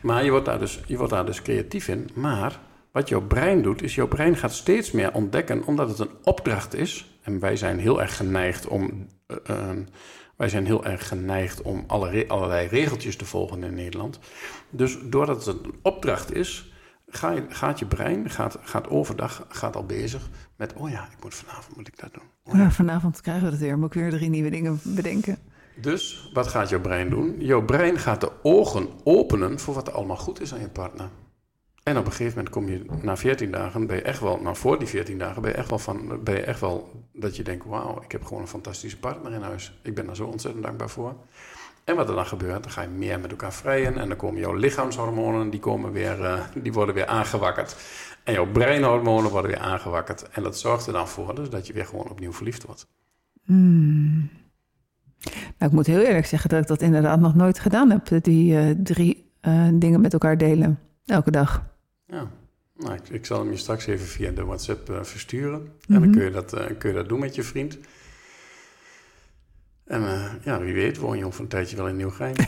Maar je wordt, daar dus, je wordt daar dus creatief in. Maar wat jouw brein doet, is jouw brein gaat steeds meer ontdekken, omdat het een opdracht is. En wij zijn heel erg geneigd om, eh, eh, wij zijn heel erg geneigd om alle allerlei regeltjes te volgen in Nederland. Dus doordat het een opdracht is, gaat je brein, gaat, gaat overdag, gaat al bezig met, oh ja, ik moet vanavond moet ik dat doen. Oh ja. Ja, vanavond krijgen we het weer. Moet ik weer drie nieuwe dingen bedenken. Dus wat gaat jouw brein doen? Jouw brein gaat de ogen openen voor wat er allemaal goed is aan je partner. En op een gegeven moment kom je na 14 dagen, ben je echt wel, nou voor die 14 dagen, ben je echt wel van, ben je echt wel dat je denkt, wauw, ik heb gewoon een fantastische partner in huis. Ik ben daar zo ontzettend dankbaar voor. En wat er dan gebeurt, dan ga je meer met elkaar vrijen en dan komen jouw lichaamshormonen, die, komen weer, eh, die worden weer aangewakkerd. En jouw breinhormonen worden weer aangewakkerd. En dat zorgt er dan voor dus dat je weer gewoon opnieuw verliefd wordt. Hmm. Nou, ik moet heel eerlijk zeggen dat ik dat inderdaad nog nooit gedaan heb. Die eh, drie eh, dingen met elkaar delen. Elke dag. Ja, nou, ik, ik zal hem je straks even via de WhatsApp eh, versturen. En Mhm. dan kun je, dat, kun je dat doen met je vriend. En ja, wie weet woon je over een tijdje wel in Nieuwgein. <laughs>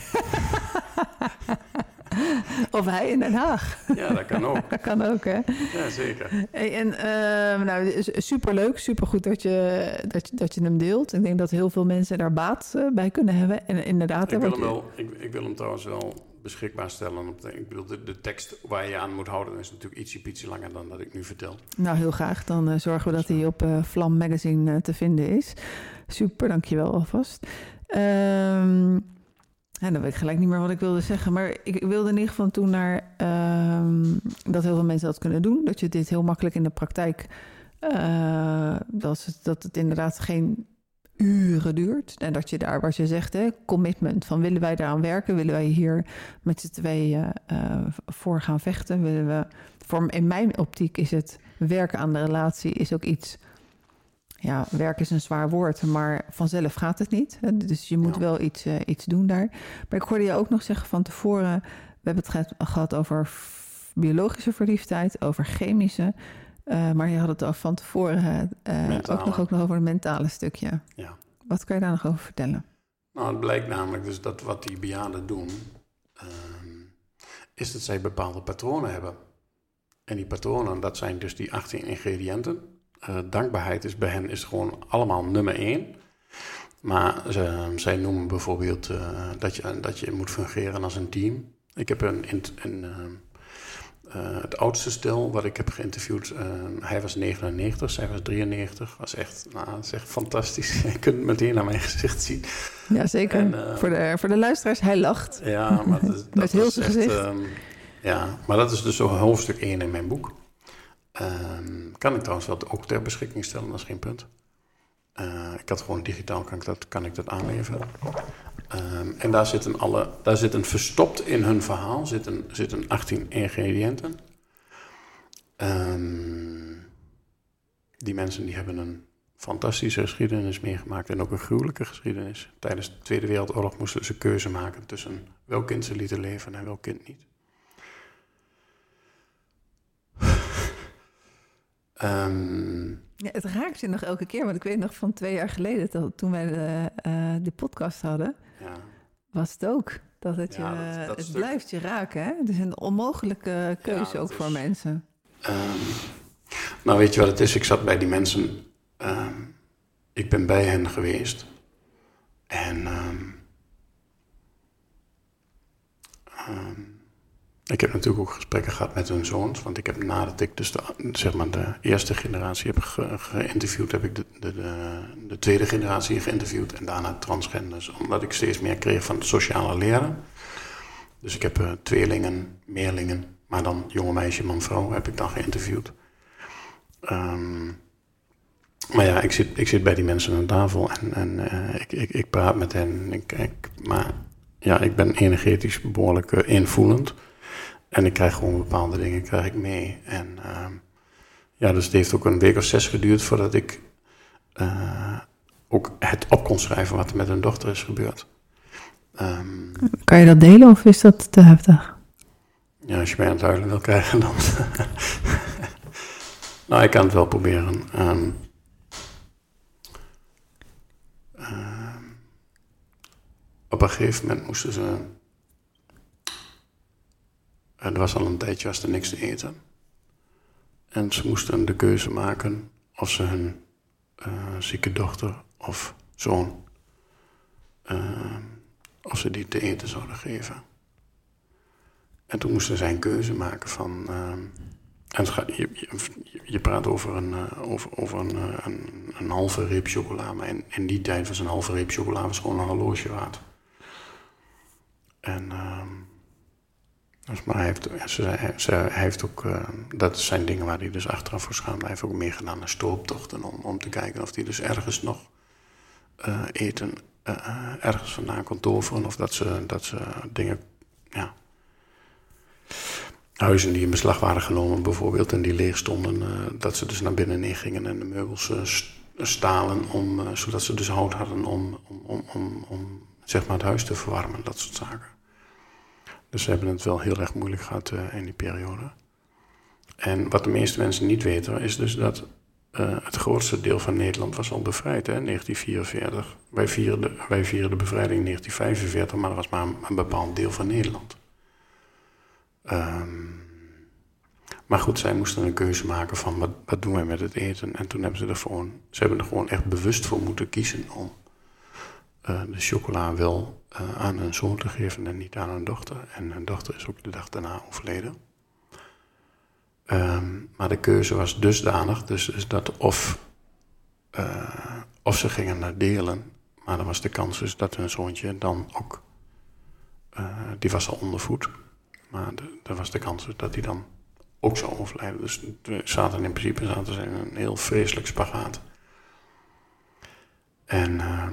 <laughs> Of hij in Den Haag. ja, dat kan ook. <laughs> Dat kan ook, hè? Ja, zeker. Hey, en uh, nou, superleuk, supergoed dat je, dat, je, dat je hem deelt. Ik denk dat heel veel mensen daar baat uh, bij kunnen hebben. En inderdaad... Ik wil, hem wel, ik, ik, wil hem trouwens wel beschikbaar stellen. Op de, ik bedoel, de, de, tekst waar je aan moet houden is natuurlijk ietsje pietje langer dan dat ik nu vertel. Nou, heel graag. Dan uh, zorgen we dat hij op uh, Vlam Magazine te vinden is. Super, dankjewel alvast. Um, ja, dan weet ik gelijk niet meer wat ik wilde zeggen. Maar ik wilde in ieder geval toen naar um, dat heel veel mensen dat kunnen doen. Dat je dit heel makkelijk in de praktijk. Uh, dat, het, dat het inderdaad geen uren duurt. En dat je daar, waar je zegt, hè, commitment. Van willen wij daaraan werken? Willen wij hier met z'n tweeën uh, voor gaan vechten? Willen we. In mijn optiek is het werken aan de relatie is ook iets ja, werk is een zwaar woord, maar vanzelf gaat het niet. Dus je moet ja. wel iets, uh, iets doen daar. Maar ik hoorde je ook nog zeggen van tevoren... we hebben het gehad over biologische verliefdheid, over chemische... Uh, maar je had het al van tevoren uh, ook, nog, ook nog over het mentale stukje. Ja. Wat kan je daar nog over vertellen? Nou, het blijkt namelijk dus dat wat die bejaarden doen... Uh, is dat zij bepaalde patronen hebben. En die patronen, dat zijn dus die 18 ingrediënten... Uh, dankbaarheid is bij hen is gewoon allemaal nummer één. Maar ze, zij noemen bijvoorbeeld uh, dat, je, dat je moet fungeren als een team. Ik heb een, een, een uh, het oudste stel wat ik heb geïnterviewd, hij was 99, zij was 93. Was echt, nou, dat is echt fantastisch. <laughs> je kunt het meteen naar mijn gezicht zien. Ja, zeker. En, voor, de, voor de luisteraars, hij lacht. Ja, maar dat, <laughs> dat Met heel zijn gezicht. Um, ja, maar dat is dus zo hoofdstuk 1 in mijn boek. Um, kan ik trouwens wel ook ter beschikking stellen, dat is geen punt. Uh, ik had gewoon digitaal, kan ik dat, kan ik dat aanleveren. Um, en daar zitten, alle, daar zitten verstopt in hun verhaal zitten, zitten 18 ingrediënten. Um, die mensen die hebben een fantastische geschiedenis meegemaakt en ook een gruwelijke geschiedenis. Tijdens de Tweede Wereldoorlog moesten ze keuze maken tussen welk kind ze lieten leven en welk kind niet. Um, ja, het raakt je nog elke keer, want ik weet nog van twee jaar geleden, dat, toen wij de, uh, de podcast hadden, ja. was het ook. Dat het, je, Ja, dat- dat het stuk. blijft je raken. Hè? Het is een onmogelijke keuze ook voor mensen. Ehm, nou, weet je wat het is? Ik zat bij die mensen. ehm, ik ben bij hen geweest. En. ehm, ehm, ik heb natuurlijk ook gesprekken gehad met hun zoons. Want ik heb nadat ik dus de, zeg maar de eerste generatie heb ge- geïnterviewd, heb ik de, de, de, de tweede generatie geïnterviewd. En daarna transgenders. Omdat ik steeds meer kreeg van het sociale leren. Dus ik heb eh, tweelingen, meerlingen, maar dan jonge meisje, man, vrouw heb ik dan geïnterviewd. Ehm, maar ja, ik zit, ik zit bij die mensen aan tafel en, en eh, ik, ik, ik praat met hen. Ik, ik, maar ja, ik ben energetisch behoorlijk uh, invoelend. En ik krijg gewoon bepaalde dingen krijg ik mee. En ehm, ja, dus het heeft ook een week of zes geduurd voordat ik uh, ook het op kon schrijven wat er met hun dochter is gebeurd. Um, kan je dat delen of is dat te heftig? Ja, als je mij aan het huilen wil krijgen, dan. <laughs> nou, ik kan het wel proberen. Um, op een gegeven moment moesten ze. Er was al een tijdje was er niks te eten. En ze moesten de keuze maken of ze hun uh, zieke dochter of zoon, uh, of ze die te eten zouden geven. En toen moesten zij een keuze maken van. Uh, en je, je, je, praat over een, over, over een, een, een, halve reep chocola, maar in, die tijd was een halve reep chocola gewoon een horloge waard. En dus, maar hij heeft, ze, ze, heeft ook, uh, dat zijn dingen waar hij dus achteraf voor schaamt. Hij heeft ook meegedaan aan stooptochten om, om te kijken of hij dus ergens nog uh, eten uh, ergens vandaan kon toveren. Of dat ze, dat ze dingen, ja, huizen die in beslag waren genomen bijvoorbeeld en die leeg stonden, dat ze dus naar binnen gingen en de meubels stalen, om, zodat ze dus hout hadden om, om, om, om, om zeg maar het huis te verwarmen, dat soort zaken. Dus ze hebben het wel heel erg moeilijk gehad uh, in die periode. En wat de meeste mensen niet weten, is dus dat uh, het grootste deel van Nederland was al bevrijd, hè, 1944. Wij vieren, de, wij vieren de bevrijding in 1945, maar dat was maar een, bepaald deel van Nederland. Um, maar goed, zij moesten een keuze maken van wat, wat doen wij met het eten. En toen hebben ze er gewoon, ze hebben er gewoon echt bewust voor moeten kiezen om uh, de chocola wel uh, aan hun zoon te geven en niet aan hun dochter. En hun dochter is ook de dag daarna overleden. Um, maar de keuze was dusdanig, dus, dus dat of, uh, of ze gingen naar delen, maar dan was de kans dus dat hun zoontje dan ook, die was al ondervoed, maar er was de kans dus dat hij dan ook zou overlijden. Dus zaten in principe zaten ze in een heel vreselijk spagaat. En... Uh,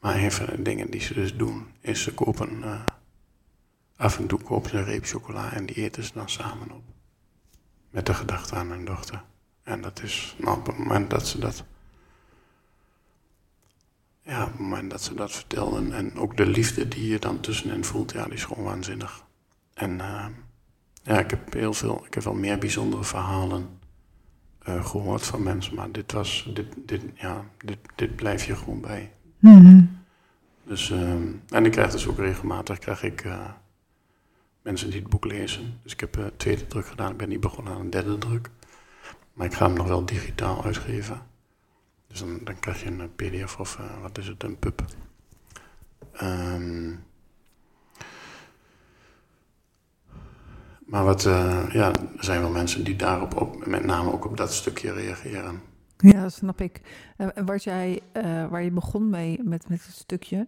Maar een van de dingen die ze dus doen, is ze kopen, uh, af en toe kopen ze een reep chocola en die eten ze dan samen op. Met de gedachte aan hun dochter. En dat is, nou, op het moment dat ze dat, ja, moment dat ze dat vertelden en ook de liefde die je dan tussenin voelt, ja, die is gewoon waanzinnig. En uh, ja, ik heb heel veel, ik heb wel meer bijzondere verhalen uh, gehoord van mensen, maar dit was, dit, dit, ja, dit, dit blijf je gewoon bij. Mm Dus, uh, en ik krijg dus ook regelmatig krijg ik, uh, mensen die het boek lezen. Dus ik heb uh, tweede druk gedaan, ik ben niet begonnen aan een derde druk. Maar ik ga hem nog wel digitaal uitgeven. Dus dan, dan krijg je een pdf of uh, wat is het, een pub. Um, maar wat, ja, er zijn wel mensen die daarop, op, met name ook op dat stukje reageren. Ja, dat snap ik. En wat jij, uh, waar je begon mee met, met het stukje,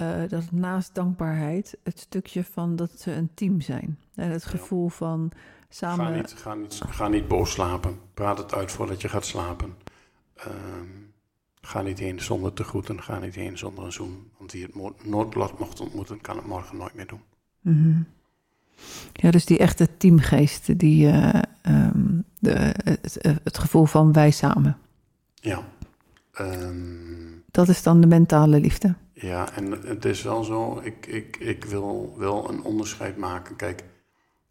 uh, dat naast dankbaarheid, het stukje van dat ze een team zijn. En het gevoel van samen. Ga niet, ga, niet, ga niet boos slapen. Praat het uit voordat je gaat slapen. Uh, ga niet heen zonder te groeten. Ga niet heen zonder een zoen. Want wie het noodlot mocht ontmoeten, kan het morgen nooit meer doen. Mm -hmm. Ja, dus die echte teamgeest, die, uh, um, de, het, het, gevoel van wij samen. Ja. Um, dat is dan de mentale liefde. Ja, en het is wel zo, ik, ik, ik wil wel een onderscheid maken. Kijk,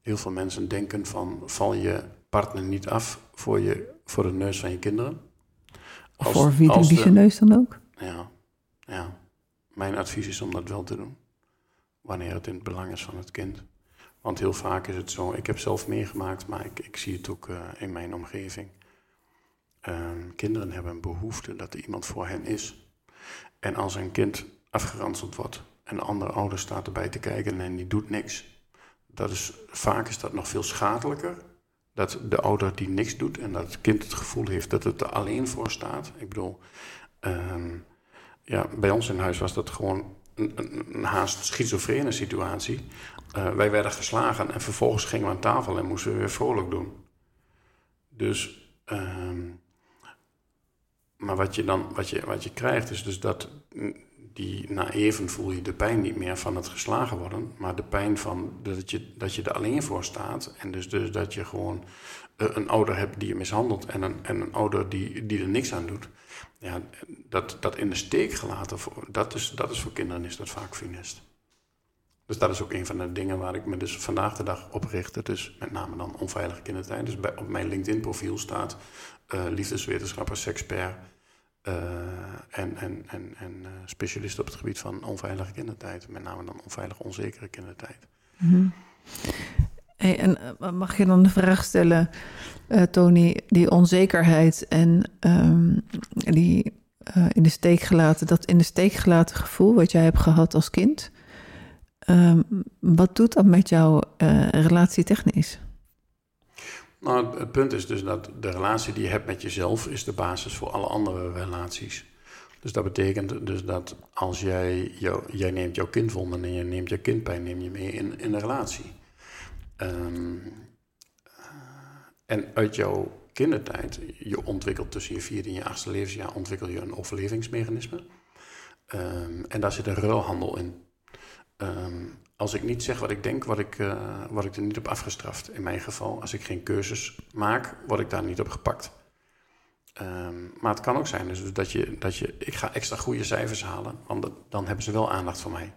heel veel mensen denken van, val je partner niet af voor, je, voor de neus van je kinderen? Als, voor wie doet die zijn neus dan ook? Ja, ja. Mijn advies is om dat wel te doen. Wanneer het in het belang is van het kind. Want heel vaak is het zo, ik heb zelf meegemaakt, maar ik, ik zie het ook uh, in mijn omgeving. Uh, kinderen hebben een behoefte dat er iemand voor hen is. En als een kind afgeranseld wordt en de andere ouder staat erbij te kijken en die doet niks, dat is, vaak is dat nog veel schadelijker. Dat de ouder die niks doet en dat het kind het gevoel heeft dat het er alleen voor staat. Ik bedoel, uh, ja, bij ons in huis was dat gewoon een, een haast schizofrene situatie. Uh, wij werden geslagen en vervolgens gingen we aan tafel en moesten we weer vrolijk doen. Dus uh, maar wat je dan wat je, wat je krijgt is dus dat die na even voel je de pijn niet meer van het geslagen worden, maar de pijn van dat je, dat je er alleen voor staat. En dus, dus dat je gewoon eh, een ouder hebt die je mishandelt en een, en een ouder die, die er niks aan doet. Ja, dat, dat in de steek gelaten, dat is, dat is voor kinderen is dat vaak funest. Dus dat is ook een van de dingen waar ik me dus vandaag de dag op richtte. Dus met name dan onveilige kindertijd. Dus bij, op mijn LinkedIn profiel staat uh, liefdeswetenschapper, sekspert uh, en, en, en, en uh, specialist op het gebied van onveilige kindertijd. Met name dan onveilige, onzekere kindertijd. Mm hey, en mag je dan de vraag stellen, Tony, die onzekerheid en um, die in de steek gelaten, dat in de steek gelaten gevoel wat jij hebt gehad als kind Um, wat doet dat met jouw uh, relatie technisch? Nou, het punt is dus dat de relatie die je hebt met jezelf is de basis voor alle andere relaties. Dus dat betekent dus dat als jij, jij neemt jouw kindwonden en je neemt jouw kindpijn neem je mee in, in de relatie. Um, en uit jouw kindertijd, je ontwikkelt tussen je vierde en je achtste levensjaar, ontwikkel je een overlevingsmechanisme. Um, en daar zit een ruilhandel in. Um, als ik niet zeg wat ik denk, word ik, uh, word ik er niet op afgestraft. In mijn geval, als ik geen keuzes maak, word ik daar niet op gepakt. Um, maar het kan ook zijn dus dat, je, dat je, ik ga extra goede cijfers halen, want dan hebben ze wel aandacht voor mij.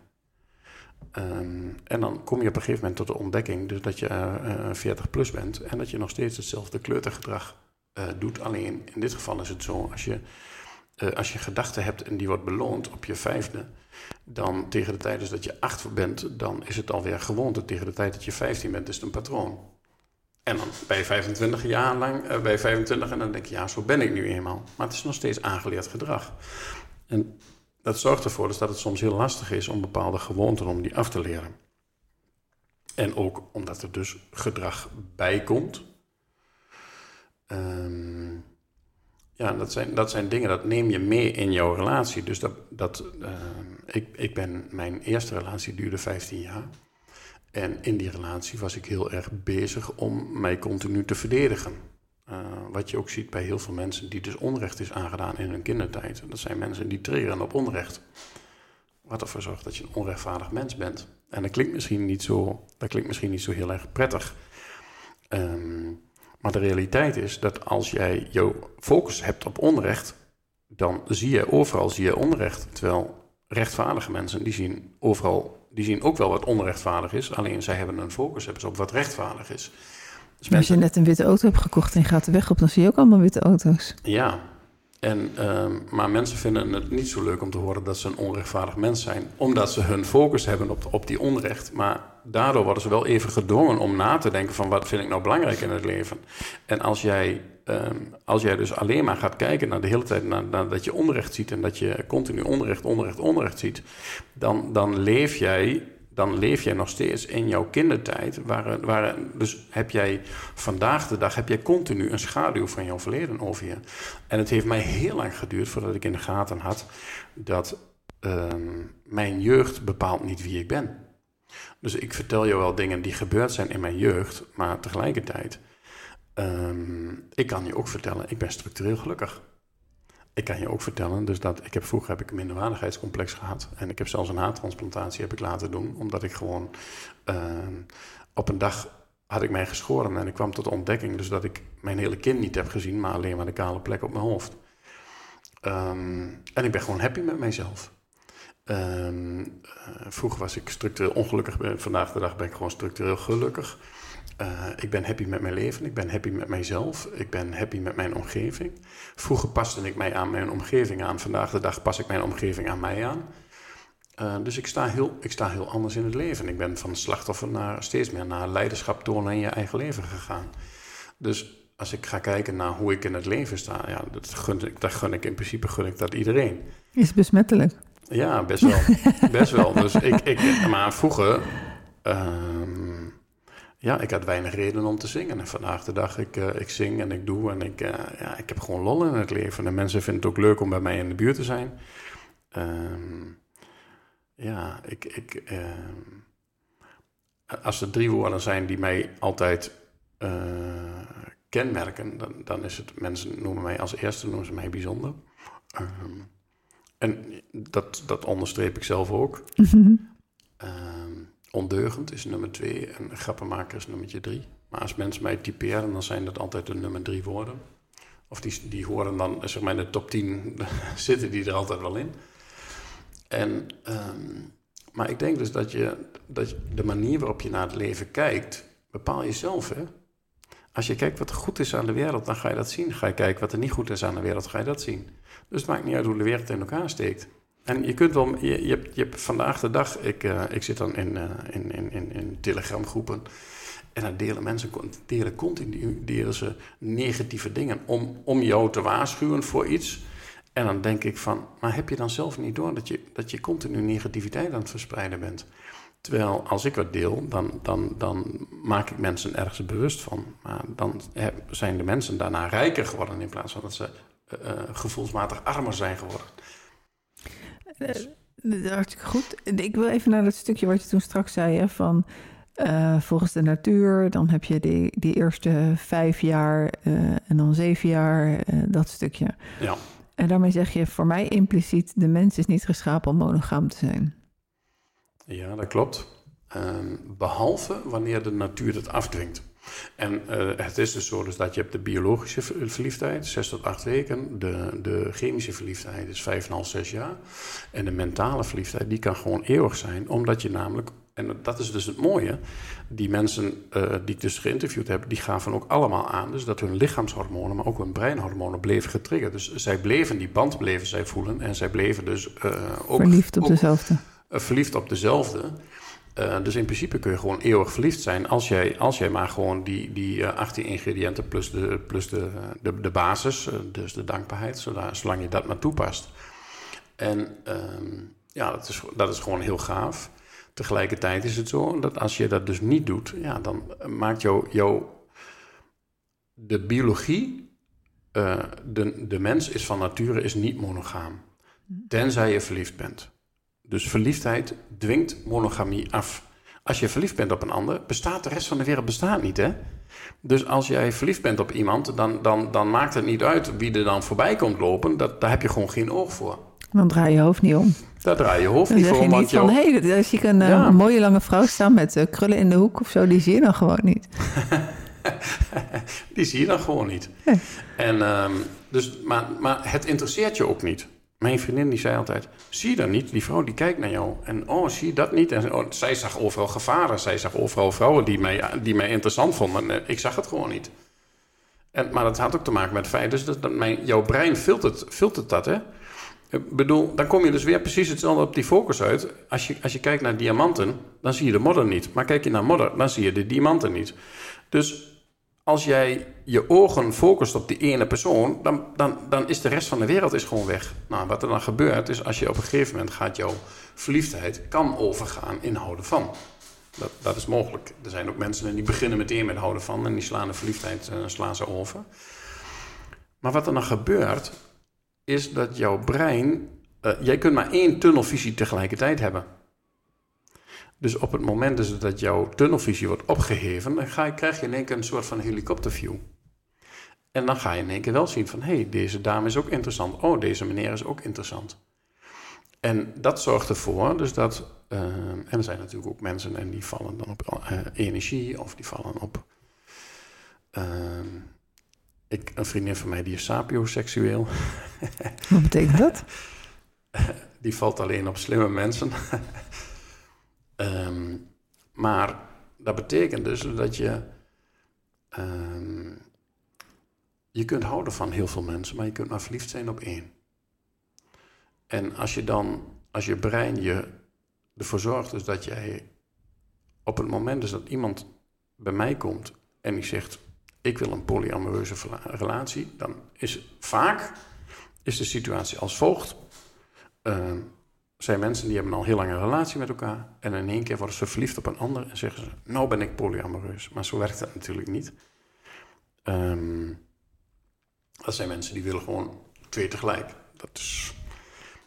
Um, en dan kom je op een gegeven moment tot de ontdekking dus dat je uh, uh, 40 plus bent en dat je nog steeds hetzelfde kleutergedrag doet. Alleen in dit geval is het zo, als je, als je gedachten hebt en die wordt beloond op je vijfde, dan tegen de tijd dus dat je 8 bent, dan is het alweer gewoonte. Tegen de tijd dat je 15 bent, is het een patroon. En dan bij je 25 jaar lang, uh, bij 25 en dan denk je, ja, zo ben ik nu eenmaal. Maar het is nog steeds aangeleerd gedrag. En dat zorgt ervoor dus dat het soms heel lastig is om bepaalde gewoonten om die af te leren. En ook omdat er dus gedrag bij komt. Um, ja, dat zijn, dat zijn dingen, dat neem je mee in jouw relatie. Dus dat, dat, uh, ik, ik ben, mijn eerste relatie duurde 15 jaar. En in die relatie was ik heel erg bezig om mij continu te verdedigen. Uh, wat je ook ziet bij heel veel mensen die dus onrecht is aangedaan in hun kindertijd. Dat zijn mensen die triggeren op onrecht. Wat ervoor zorgt dat je een onrechtvaardig mens bent. En dat klinkt misschien niet zo, dat klinkt misschien niet zo heel erg prettig. Um, maar de realiteit is dat als jij jouw focus hebt op onrecht, dan zie je overal zie je onrecht. Terwijl rechtvaardige mensen, die zien overal, die zien ook wel wat onrechtvaardig is. Alleen zij hebben een focus hebben op wat rechtvaardig is. Dus als je net een witte auto hebt gekocht en je gaat de weg op, dan zie je ook allemaal witte auto's. Ja, en, uh, maar mensen vinden het niet zo leuk om te horen dat ze een onrechtvaardig mens zijn, omdat ze hun focus hebben op, op die onrecht. Maar daardoor worden ze wel even gedwongen om na te denken van wat vind ik nou belangrijk in het leven. En als jij, um, als jij dus alleen maar gaat kijken naar de hele tijd naar, naar, dat je onrecht ziet en dat je continu onrecht, onrecht, onrecht ziet, dan, dan leef jij dan leef jij nog steeds in jouw kindertijd. Waar, waar, dus heb jij vandaag de dag heb jij continu een schaduw van jouw verleden over je. En het heeft mij heel lang geduurd voordat ik in de gaten had dat uh, mijn jeugd bepaalt niet wie ik ben. Dus ik vertel je wel dingen die gebeurd zijn in mijn jeugd, maar tegelijkertijd, um, ik kan je ook vertellen, ik ben structureel gelukkig. Ik kan je ook vertellen, dus dat ik heb vroeger heb ik een minderwaardigheidscomplex gehad. En ik heb zelfs een haartransplantatie heb ik laten doen, omdat ik gewoon uh, op een dag had ik mij geschoren en ik kwam tot de ontdekking dus dat ik mijn hele kind niet heb gezien, maar alleen maar de kale plek op mijn hoofd. Um, en ik ben gewoon happy met mijzelf. Um, uh, vroeger was ik structureel ongelukkig, vandaag de dag ben ik gewoon structureel gelukkig. Uh, ik ben happy met mijn leven, ik ben happy met mijzelf, ik ben happy met mijn omgeving. Vroeger paste ik mij aan mijn omgeving aan, vandaag de dag pas ik mijn omgeving aan mij aan. Uh, dus ik sta, heel, ik sta heel anders in het leven. Ik ben van slachtoffer naar steeds meer naar leiderschap tonen in je eigen leven gegaan. Dus als ik ga kijken naar hoe ik in het leven sta, ja, dat, gun ik, dat gun ik in principe gun ik dat iedereen. Is besmettelijk. Ja, best wel. <laughs> best wel. Dus ik, ik, maar vroeger. Uh, ja, ik had weinig reden om te zingen. En vandaag de dag, ik, uh, ik zing en ik doe en ik, uh, ja, ik heb gewoon lol in het leven. En mensen vinden het ook leuk om bij mij in de buurt te zijn. Um, ja, ik, ik, uh, als er drie woorden zijn die mij altijd kenmerken, dan, dan is het, mensen noemen mij als eerste, noemen ze mij bijzonder. Ehm, en dat, dat onderstreep ik zelf ook. <laughs> Ehm, ondeugend is nummer twee en grappenmaker is nummertje drie. Maar als mensen mij typeren, dan zijn dat altijd de nummer drie woorden. Of die, die horen dan, zeg maar in de top 10, <laughs> zitten die er altijd wel in. En, ehm, maar ik denk dus dat je, dat de manier waarop je naar het leven kijkt, bepaal je zelf. Hè? Als je kijkt wat goed is aan de wereld, dan ga je dat zien. Ga je kijken wat er niet goed is aan de wereld, ga je dat zien. Dus het maakt niet uit hoe de wereld in elkaar steekt. En je kunt wel, je, je, hebt, je vandaag de dag, ik, uh, ik zit dan in, uh, in, in, in, in telegramgroepen. En dan delen mensen delen continu delen ze negatieve dingen om, om jou te waarschuwen voor iets. En dan denk ik van, maar heb je dan zelf niet door dat je, dat je continu negativiteit aan het verspreiden bent? Terwijl als ik wat deel, dan, dan, dan maak ik mensen ergens bewust van. Maar dan zijn de mensen daarna rijker geworden in plaats van dat ze uh, gevoelsmatig armer zijn geworden. Uh, hartstikke goed. Ik wil even naar dat stukje wat je toen straks zei, hè, van uh, volgens de natuur, dan heb je die, die eerste vijf jaar en dan zeven jaar, dat stukje. Ja. En daarmee zeg je voor mij impliciet, de mens is niet geschapen om monogaam te zijn. Ja, dat klopt. Um, behalve wanneer de natuur het afdwingt. En uh, het is dus zo dus dat je hebt de biologische verliefdheid, 6 tot 8 weken. De, de chemische verliefdheid is 5,5, 6 jaar. En de mentale verliefdheid, die kan gewoon eeuwig zijn. Omdat je namelijk, en dat is dus het mooie... die mensen uh, die ik dus geïnterviewd heb... die gaven ook allemaal aan dus dat hun lichaamshormonen... maar ook hun breinhormonen bleven getriggerd. Dus zij bleven, die band bleven zij voelen... en zij bleven dus uh, ook... Verliefd op ook, dezelfde. verliefd op dezelfde... Uh, dus in principe kun je gewoon eeuwig verliefd zijn als jij, als jij maar gewoon die, die uh, 18 ingrediënten plus de, plus de, de, de basis, uh, dus de dankbaarheid, zolang je dat maar toepast. En um, ja, dat is, dat is gewoon heel gaaf. Tegelijkertijd is het zo dat als je dat dus niet doet, ja, dan maakt jou, jou de biologie, de, de mens is van nature is niet monogaam. Tenzij je verliefd bent. Dus verliefdheid dwingt monogamie af. Als je verliefd bent op een ander, bestaat de rest van de wereld bestaat niet, hè? Dus als jij verliefd bent op iemand, dan, dan, dan maakt het niet uit wie er dan voorbij komt lopen. Dat, daar heb je gewoon geen oog voor. Dan draai je hoofd niet om. Daar draai je hoofd niet voor. Dan zeg je niet van, hé, hey, als je een, ja. een, mooie lange vrouw staan met uh, krullen in de hoek of zo, die zie je dan gewoon niet. <laughs> die zie je dan gewoon niet. Ja. En, um, dus, maar, maar het interesseert je ook niet. Mijn vriendin die zei altijd, zie je dat niet? Die vrouw die kijkt naar jou. En oh, zie je dat niet? En oh, zij zag overal gevaren. Zij zag overal vrouwen die mij, die mij interessant vonden. En ik zag het gewoon niet. En, maar dat had ook te maken met het feit dus dat, dat mijn, jouw brein filtert, filtert dat. Hè? Ik bedoel, dan kom je dus weer precies hetzelfde op die focus uit. Als je, als je kijkt naar diamanten, dan zie je de modder niet. Maar kijk je naar modder, dan zie je de diamanten niet. Dus als jij je ogen focust op die ene persoon, dan, dan, dan is de rest van de wereld is gewoon weg. Nou, wat er dan gebeurt is, als je op een gegeven moment gaat jouw verliefdheid kan overgaan in houden van. Dat, dat is mogelijk. Er zijn ook mensen die beginnen meteen met houden van en die slaan de verliefdheid uh, slaan ze over. Maar wat er dan gebeurt, is dat jouw brein. Uh, jij kunt maar één tunnelvisie tegelijkertijd hebben. Dus op het moment dus dat jouw tunnelvisie wordt opgeheven, dan ga je, krijg je in één keer een soort van helikopterview. En dan ga je in één keer wel zien van, hé, hey, deze dame is ook interessant. Oh, deze meneer is ook interessant. En dat zorgt ervoor dus dat, uh, en er zijn natuurlijk ook mensen en die vallen dan op uh, energie of die vallen op... Uh, ik, een vriendin van mij die is sapioseksueel. Wat betekent dat? <laughs> die valt alleen op slimme mensen. Um, maar dat betekent dus dat je. Um, je kunt houden van heel veel mensen, maar je kunt maar verliefd zijn op één. En als je dan, als je brein je ervoor zorgt, dus dat jij op het moment dus dat iemand bij mij komt en die zegt: Ik wil een polyamoreuze relatie, dan is vaak is de situatie als volgt. Uh, zijn mensen die hebben al heel lang een relatie met elkaar. En in één keer worden ze verliefd op een ander en zeggen ze: Nou ben ik polyamoreus. Maar zo werkt dat natuurlijk niet. Um, dat zijn mensen die willen gewoon twee tegelijk. Dat is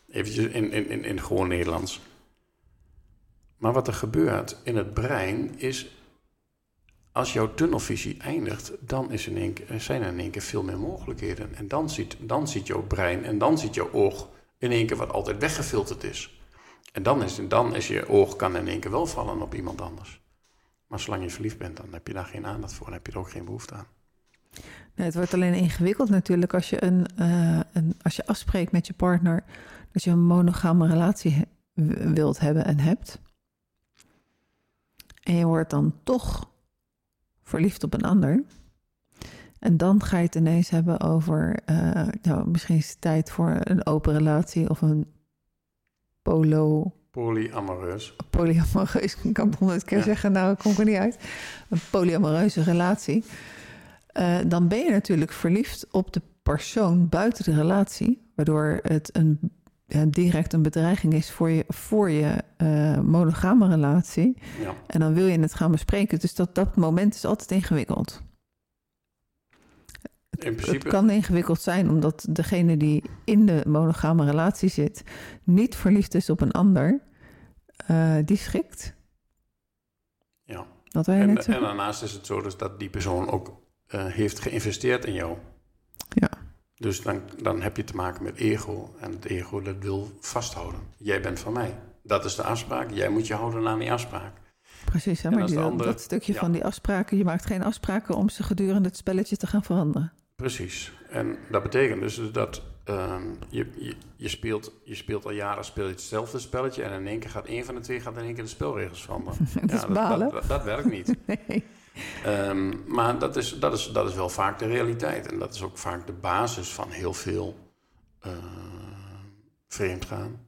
eventjes in, in, in, in gewoon Nederlands. Maar wat er gebeurt in het brein is. als jouw tunnelvisie eindigt, dan is in één zijn er in één keer veel meer mogelijkheden. En dan ziet, dan ziet jouw brein en dan ziet jouw oog in één keer wat altijd weggefilterd is. En dan is, dan is je oog kan in één keer wel vallen op iemand anders. Maar zolang je verliefd bent, dan heb je daar geen aandacht voor. Dan heb je er ook geen behoefte aan. Het wordt alleen ingewikkeld natuurlijk als je, een, uh, een, als je afspreekt met je partner dat je een monogame relatie wilt hebben en hebt. En je wordt dan toch verliefd op een ander. En dan ga je het ineens hebben over, uh, nou, misschien is het tijd voor een open relatie of een polo. Polyamoreus. Polyamoreus, <laughs> ik kan het honderd keer zeggen, nou, ik kom er niet uit. Een polyamoreuze relatie. Uh, dan ben je natuurlijk verliefd op de persoon buiten de relatie, waardoor het een, ja, direct een bedreiging is voor je, voor je uh, monogame relatie. Ja. En dan wil je het gaan bespreken. Dus dat, dat moment is altijd ingewikkeld. In principe. Het kan ingewikkeld zijn omdat degene die in de monogame relatie zit niet verliefd is op een ander, uh, die schikt. Ja. Wij En, en daarnaast is het zo dus dat die persoon ook uh, heeft geïnvesteerd in jou. Ja. Dus dan, dan heb je te maken met ego. En het ego dat wil vasthouden. Jij bent van mij. Dat is de afspraak. Jij moet je houden aan die afspraak. Precies, hè? Maar die, dat- andere- dat stukje ja. van die afspraken, je maakt geen afspraken om ze gedurende het spelletje te gaan veranderen. Precies. En dat betekent dus dat ehm, je, je, je, speelt, je speelt al jaren speel je hetzelfde spelletje. En in één keer gaat één van de twee gaat in één keer de spelregels veranderen. <laughs> Dat is balen. Dat, dat, dat werkt niet. <laughs> Nee. Ehm, maar dat is, dat, is, dat is wel vaak de realiteit. En dat is ook vaak de basis van heel veel eh vreemdgaan.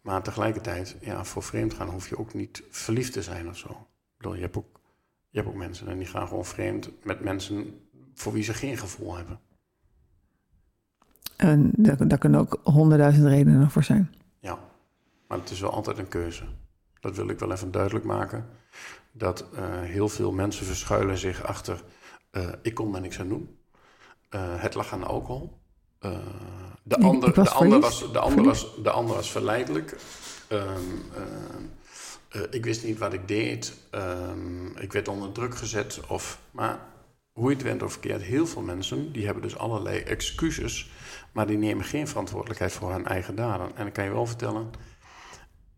Maar tegelijkertijd, ja, voor vreemdgaan hoef je ook niet verliefd te zijn of zo. Ik bedoel, je, hebt ook, je hebt ook mensen en die gaan gewoon vreemd met mensen voor wie ze geen gevoel hebben. En daar, daar kunnen ook honderdduizend redenen voor zijn. Ja, maar het is wel altijd een keuze. Dat wil ik wel even duidelijk maken. Dat eh, heel veel mensen verschuilen zich achter... eh, ik kon daar niks aan doen. Het lag aan de alcohol. Eh, de, ander, was de, ander was, de, ander was, de ander was verleidelijk. Ehm, ehm, eh, ik wist niet wat ik deed. Ehm, ik werd onder druk gezet. Of, maar hoe je het went of verkeerd, heel veel mensen... die hebben dus allerlei excuses... maar die nemen geen verantwoordelijkheid voor hun eigen daden. En dan kan je wel vertellen...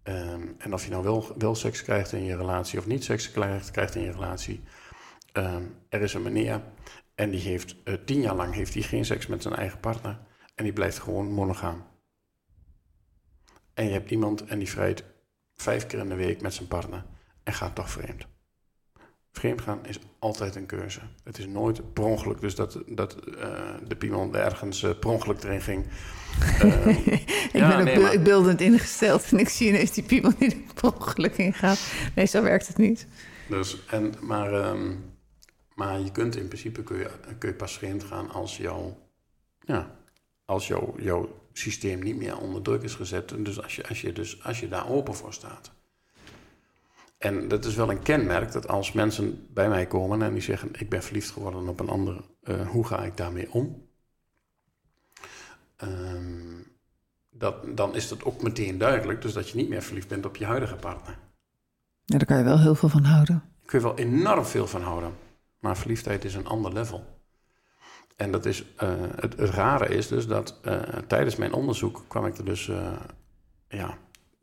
ehm, en of je nou wel, wel seks krijgt in je relatie... of niet seks krijgt, krijgt in je relatie... ehm, er is een meneer... en die heeft eh, tien jaar lang heeft geen seks met zijn eigen partner... en die blijft gewoon monogaam. En je hebt iemand en die vrijt vijf keer in de week met zijn partner en gaat toch vreemd. Vreemdgaan is altijd een keuze. Het is nooit per ongeluk. Dus dat, dat eh, de piemel ergens eh per ongeluk erin ging. <laughs> Ehm, ik Ja, ben ook nee, maar- beeldend ingesteld en ik zie ineens die piemel die er per ongeluk in gaat. Nee, zo werkt het niet. dus, en, maar, ehm, maar je kunt in principe kun je, kun je pas vreemd gaan als, jouw ja, als jouw jouw systeem niet meer onder druk is gezet. En dus als je, als, je dus als je daar open voor staat. En dat is wel een kenmerk dat als mensen bij mij komen en die zeggen: Ik ben verliefd geworden op een ander, eh, hoe ga ik daarmee om? Ehm, dat, dan is dat ook meteen duidelijk, dus dat je niet meer verliefd bent op je huidige partner. Ja, daar kan je wel heel veel van houden. Daar kun je wel enorm veel van houden. Maar verliefdheid is een ander level. En dat is, eh, het, het rare is dus dat eh, tijdens mijn onderzoek kwam ik er dus, ja,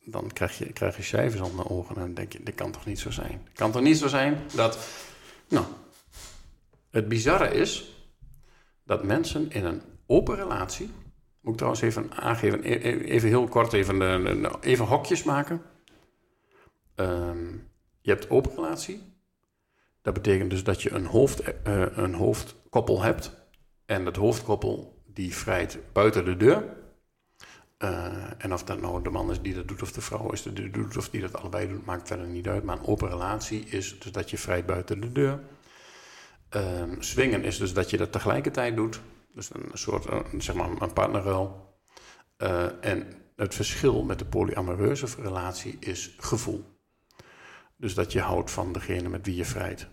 dan krijg je, krijg je cijfers onder de ogen en dan denk je, dit kan toch niet zo zijn? Het kan toch niet zo zijn dat, nou, het bizarre is dat mensen in een open relatie, moet ik trouwens even aangeven, e- e- even heel kort even, de- de- even hokjes maken. Ehm, je hebt open relatie. Dat betekent dus dat je een, hoofd, eh, een hoofdkoppel hebt. En dat hoofdkoppel die vrijt buiten de deur. Eh, en of dat nou de man is die dat doet of de vrouw is die dat doet of die dat allebei doet, maakt verder niet uit. Maar een open relatie is dus dat je vrijt buiten de deur. Ehm swingen is dus dat je dat tegelijkertijd doet. Dus een soort, eh, zeg maar, een partnerruil. Eh, en het verschil met de polyamoreuze relatie is gevoel. Dus dat je houdt van degene met wie je vrijt.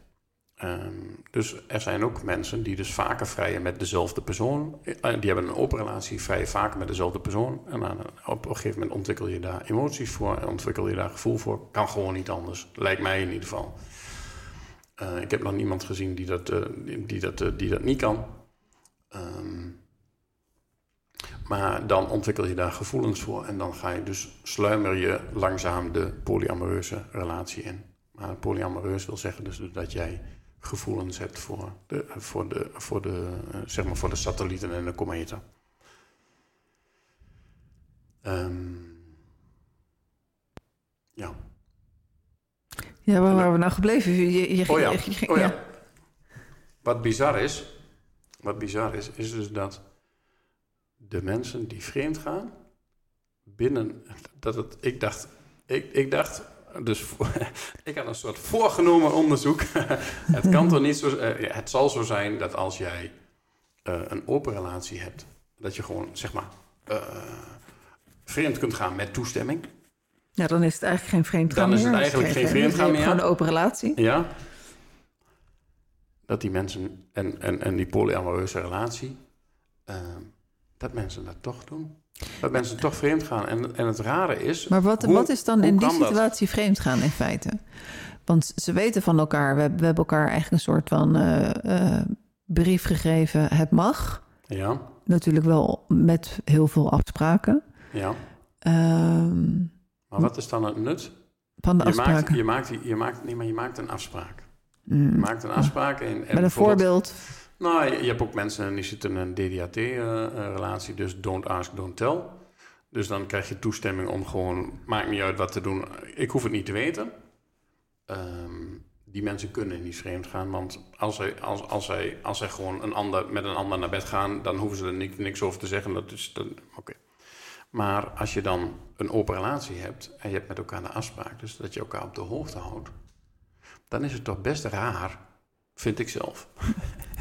Ehm, dus er zijn ook mensen die dus vaker vrijen met dezelfde persoon. Eh, Die hebben een open relatie, vrijen vaker met dezelfde persoon. En op een gegeven moment ontwikkel je daar emoties voor, ontwikkel je daar gevoel voor. Kan gewoon niet anders, lijkt mij in ieder geval. Eh, ik heb nog niemand gezien die dat, eh, die, dat, die dat niet kan. Ehm, maar dan ontwikkel je daar gevoelens voor en dan ga je dus sluimer je langzaam de polyamoreuze relatie in. Maar polyamoreus wil zeggen dus dat jij gevoelens hebt voor de, voor de, voor de, eh, zeg maar voor de satellieten en de kometen. Ehm, ja. Ja, waar waren we nou gebleven? Je, je, Oh ja. je- je- Oh ja. Wat bizar is, wat bizar is, is dus dat de mensen die vreemd gaan, binnen, dat het, ik dacht, ik, ik dacht, dus <laughs> ik had een soort voorgenomen onderzoek. <laughs> het kan toch niet zo, eh, het zal zo zijn dat als jij eh, een open relatie hebt, dat je gewoon, zeg maar, eh, vreemd kunt gaan met toestemming. Ja, dan is het eigenlijk geen vreemdgaan Dan is het meer. eigenlijk geen vreemd- vreemdgaan meer. Gewoon een open relatie. Ja. Dat die mensen en, en, en die polyamoreuze relatie, dat mensen dat toch doen. Dat mensen toch vreemd gaan. En, en het rare is, Maar wat, Hoe- wat is dan in die situatie vreemdgaan in feite? Want ze weten van elkaar, we, hebben- we hebben elkaar eigenlijk een soort van eh, brief gegeven, het mag. ja, Natuurlijk wel met heel veel afspraken. ja. Ehm, Maar wat is dan het nut? van de Je maakt, afspraken. je, maakt, je, maakt, nee, maar je maakt een afspraak. Je Mm. maakt een afspraak. En, en Met een voorbeeld. Nou, je, hebt ook mensen die zitten in een DDAT-relatie, dus don't ask, don't tell. Dus dan krijg je toestemming om gewoon, maakt niet uit wat te doen, ik hoef het niet te weten. Ehm, die mensen kunnen niet vreemd gaan, want als zij, als, als zij, als zij gewoon een ander, met een ander naar bed gaan, dan hoeven ze er niks, niks over te zeggen. Dat is oké. Maar als je dan een open relatie hebt en je hebt met elkaar de afspraak, dus dat je elkaar op de hoogte houdt, dan is het toch best raar, vind ik zelf. <laughs>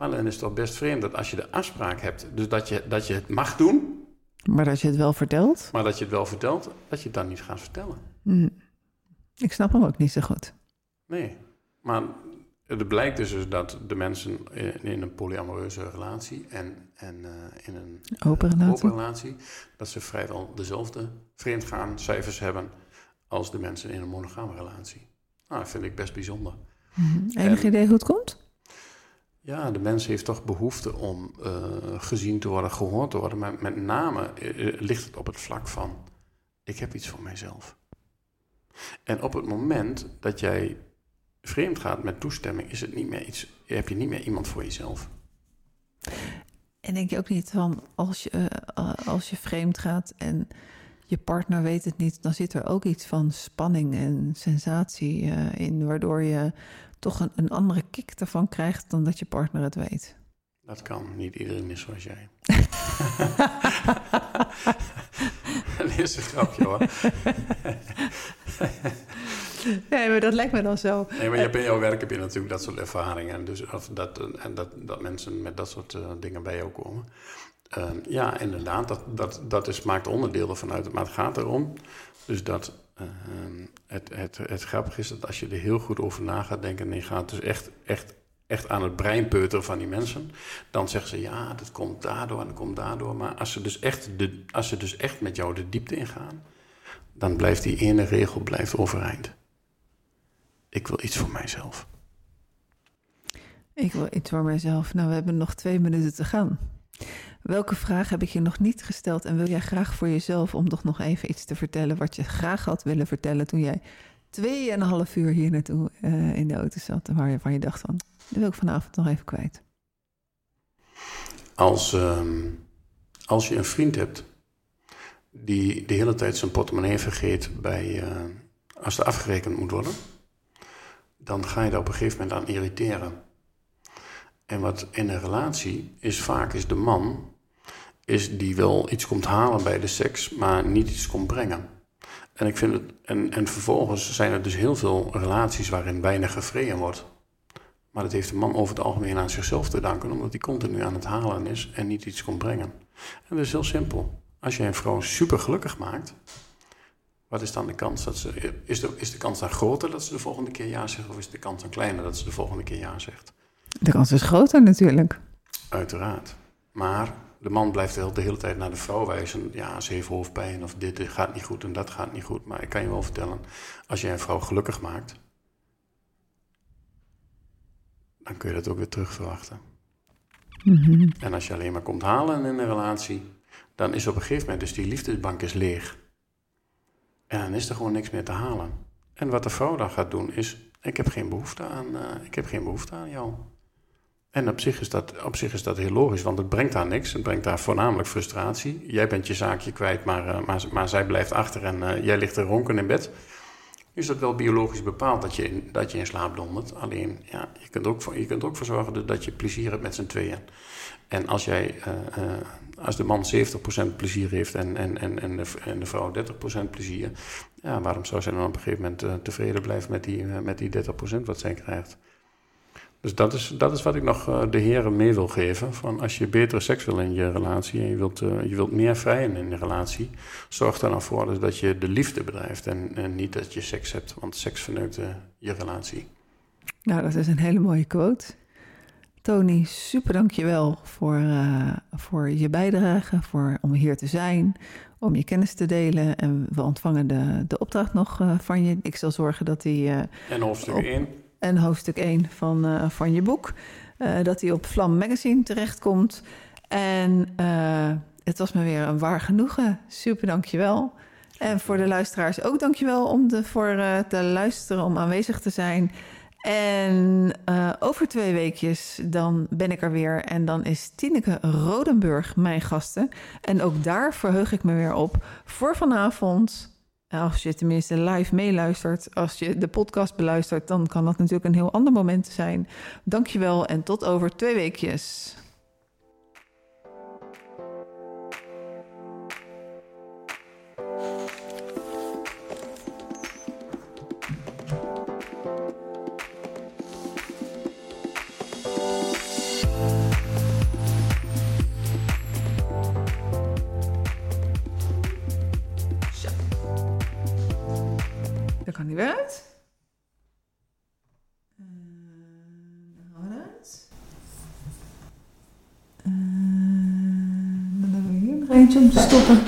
Maar dan is het toch best vreemd dat als je de afspraak hebt, dus dat je, dat je het mag doen, Maar dat je het wel vertelt. maar dat je het wel vertelt, dat je het dan niet gaat vertellen. Mm. Ik snap hem ook niet zo goed. Nee. Maar het blijkt dus, dus dat de mensen in een polyamoreuze relatie en, en eh, in een Open relatie. open relatie, dat ze vrijwel dezelfde vreemdgaan cijfers hebben als de mensen in een monogame relatie. Nou, dat vind ik best bijzonder. Mhm. Enig En- idee hoe het komt? Ja, de mens heeft toch behoefte om eh, gezien te worden, gehoord te worden. Maar met name eh, eh, ligt het op het vlak van: ik heb iets voor mijzelf. En op het moment dat jij vreemd gaat met toestemming, is het niet meer iets, heb je niet meer iemand voor jezelf. En denk je ook niet van als je, als je vreemd gaat en je partner weet het niet, dan zit er ook iets van spanning en sensatie in, waardoor je toch een, een andere kick ervan krijgt dan dat je partner het weet. Dat kan, niet iedereen is zoals jij. <laughs> dat is een grapje hoor. Nee, maar dat lijkt me dan zo. Nee, maar je hebt in jouw werk heb je natuurlijk dat soort ervaringen. En, dus, of dat, en dat, dat mensen met dat soort eh, dingen bij jou komen. Ehm, ja, inderdaad, dat, dat, dat is, maakt onderdeel ervan uit. Maar het gaat erom dus dat ehm, het, het, het grappige is dat als je er heel goed over na gaat denken... en je gaat dus echt, echt, echt aan het brein peuteren van die mensen... dan zeggen ze ja, dat komt daardoor en dat komt daardoor. Maar als ze dus echt, de, als ze dus echt met jou de diepte ingaan... dan blijft die ene regel blijft overeind. Ik wil iets voor mijzelf. Ik wil iets voor mijzelf. Nou, we hebben nog twee minuten te gaan. Welke vraag heb ik je nog niet gesteld en wil jij graag voor jezelf om toch nog even iets te vertellen wat je graag had willen vertellen toen jij tweeënhalf uur hier naartoe eh, in de auto zat waar je, waar je dacht van, dat wil ik vanavond nog even kwijt. Als, ehm, als je een vriend hebt die de hele tijd zijn portemonnee vergeet bij, eh, als er afgerekend moet worden, dan ga je daar op een gegeven moment aan irriteren. En wat in een relatie is vaak is de man is die wel iets komt halen bij de seks, maar niet iets komt brengen. En ik vind het en, en vervolgens zijn er dus heel veel relaties waarin weinig gevreden wordt. Maar dat heeft de man over het algemeen aan zichzelf te danken, omdat hij continu aan het halen is en niet iets komt brengen. En dat is heel simpel. Als je een vrouw super gelukkig maakt, wat is dan de kans dat ze. Is de, is de kans dan groter dat ze de volgende keer ja zegt, of is de kans dan kleiner dat ze de volgende keer ja zegt? De kans is groter natuurlijk. Uiteraard. Maar de man blijft de hele tijd naar de vrouw wijzen. Ja, ze heeft hoofdpijn of dit gaat niet goed en dat gaat niet goed. Maar ik kan je wel vertellen, als jij een vrouw gelukkig maakt, dan kun je dat ook weer terug verwachten. Mhm. En als je alleen maar komt halen in een relatie, dan is op een gegeven moment dus die liefdesbank is leeg. En dan is er gewoon niks meer te halen. En wat de vrouw dan gaat doen is, ik heb geen behoefte aan, eh, ik heb geen behoefte aan jou. En op zich, is dat, op zich is dat heel logisch, want het brengt daar niks. Het brengt daar voornamelijk frustratie. Jij bent je zaakje kwijt, maar, uh, maar, maar zij blijft achter en uh, jij ligt er ronken in bed. Is dat wel biologisch bepaald dat je in, dat je in slaap dondert. Alleen, ja, je kunt ook je kunt ook voor zorgen dat je plezier hebt met z'n tweeën. En als, jij, uh, als de man 70% plezier heeft en, en, en, en, de, en de vrouw 30% plezier, ja, waarom zou zij dan op een gegeven moment tevreden blijven met die, met die 30% wat zij krijgt? Dus dat is, dat is wat ik nog de heren mee wil geven. Van als je betere seks wil in je relatie en je wilt, uh, je wilt meer vrijen in je relatie, zorg er dan voor dus dat je de liefde bedrijft en, en niet dat je seks hebt, want seks verneukt uh, je relatie. Nou, dat is een hele mooie quote. Tony, super dankjewel voor, uh, voor je bijdrage, voor, om hier te zijn, om je kennis te delen. En we ontvangen de, de opdracht nog van je. Ik zal zorgen dat die... en hoofdstuk 1 en hoofdstuk 1 van, uh, van je boek. Uh, dat hij op Vlam Magazine terechtkomt. En uh, het was me weer een waar genoegen. Super, dankjewel. En voor de luisteraars ook dankjewel om de, voor te luisteren, om aanwezig te zijn. En over twee weekjes dan ben ik er weer. En dan is Tineke Rodenburg mijn gasten. En ook daar verheug ik me weer op voor vanavond als je tenminste live meeluistert, als je de podcast beluistert, dan kan dat natuurlijk een heel ander moment zijn. Dankjewel en tot over twee weekjes. Dat kan niet uit. Uh, dan gaan we eruit. Uh, dan hebben we hier nog eentje om te stoppen.